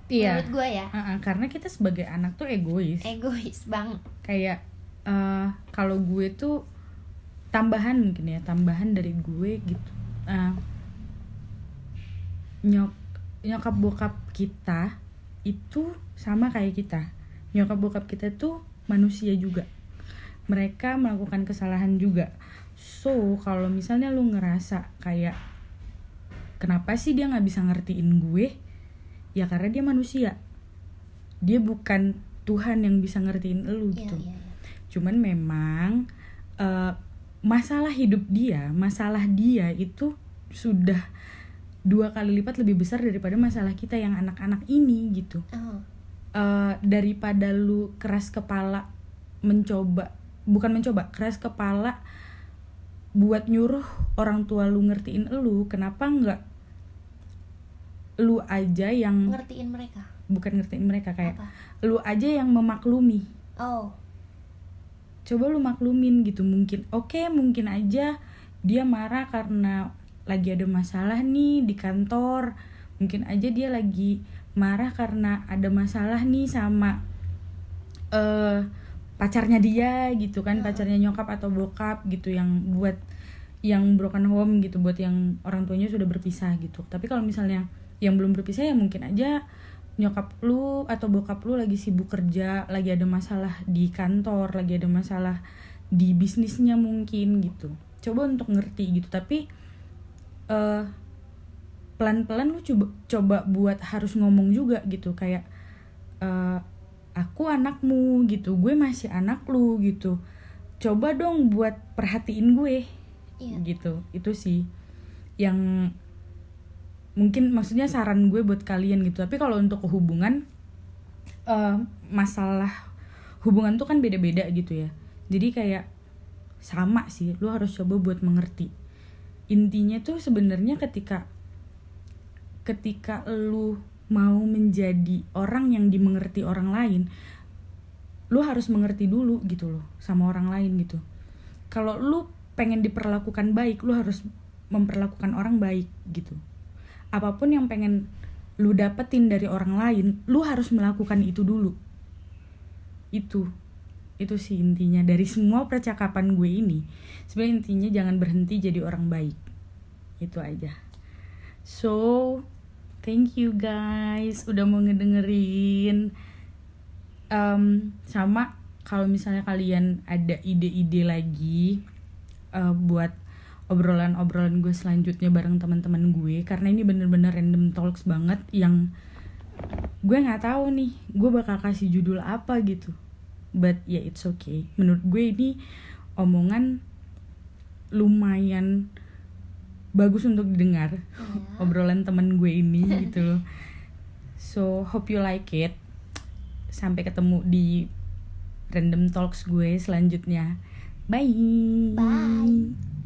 iya Menurut gue ya, Uh-uh, karena kita sebagai anak tuh egois egois banget. kayak eh, kalau gue tuh tambahan mungkin ya tambahan dari gue gitu Eh, nyok nyokap bokap kita itu sama kayak kita. Nyokap bokap kita tuh manusia juga. Mereka melakukan kesalahan juga. So kalau misalnya lu ngerasa kayak kenapa sih dia nggak bisa ngertiin gue? Ya karena dia manusia. Dia bukan Tuhan yang bisa ngertiin lu Iya, gitu. iya, iya. cuman memang eh, masalah hidup dia masalah dia itu sudah dua kali lipat lebih besar daripada masalah kita yang anak-anak ini gitu. Oh, Eh, daripada lu keras kepala mencoba bukan mencoba keras kepala buat nyuruh orang tua lu ngertiin lu kenapa nggak lu aja yang ngertiin mereka. bukan ngertiin mereka kayak Apa? lu aja yang memaklumi. Oh, coba lu maklumin gitu mungkin. Oke mungkin aja dia marah karena lagi ada masalah nih di kantor. Mungkin aja dia lagi marah karena ada masalah nih sama eh pacarnya dia gitu kan pacarnya nyokap atau bokap gitu yang buat yang broken home gitu buat yang orang tuanya sudah berpisah gitu. Tapi kalau misalnya yang belum berpisah ya mungkin aja nyokap lu atau bokap lu lagi sibuk kerja lagi ada masalah di kantor lagi ada masalah di bisnisnya mungkin gitu. Coba untuk ngerti gitu. Tapi eh pelan-pelan lu coba coba buat harus ngomong juga gitu. Kayak eh aku anakmu gitu gue masih anak lu gitu. Coba dong buat perhatiin gue iya. gitu. Itu sih yang mungkin maksudnya saran gue buat kalian gitu. Tapi kalau untuk hubungan eh, masalah hubungan tuh kan beda-beda gitu ya. Jadi kayak sama sih lu harus coba buat mengerti intinya tuh sebenarnya ketika ketika lu mau menjadi orang yang dimengerti orang lain lu harus mengerti dulu gitu loh sama orang lain gitu. Kalau lu pengen diperlakukan baik lu harus memperlakukan orang baik gitu. Apa pun yang pengen lu dapetin dari orang lain lu harus melakukan itu dulu. Itu itu sih intinya dari semua percakapan gue ini. Sebenarnya intinya jangan berhenti jadi orang baik. Itu aja. So thank you guys udah mau ngedengerin. Em, sama kalau misalnya kalian ada ide-ide lagi eh, buat obrolan-obrolan gue selanjutnya bareng teman-teman gue karena ini bener-bener random talks banget yang gue nggak tahu nih gue bakal kasih judul apa gitu but ya it's okay. Menurut gue ini omongan lumayan bagus untuk didengar. Iya. obrolan temen gue ini gitu loh. So hope you like it. Sampai ketemu di random talks gue selanjutnya. Bye. Bye.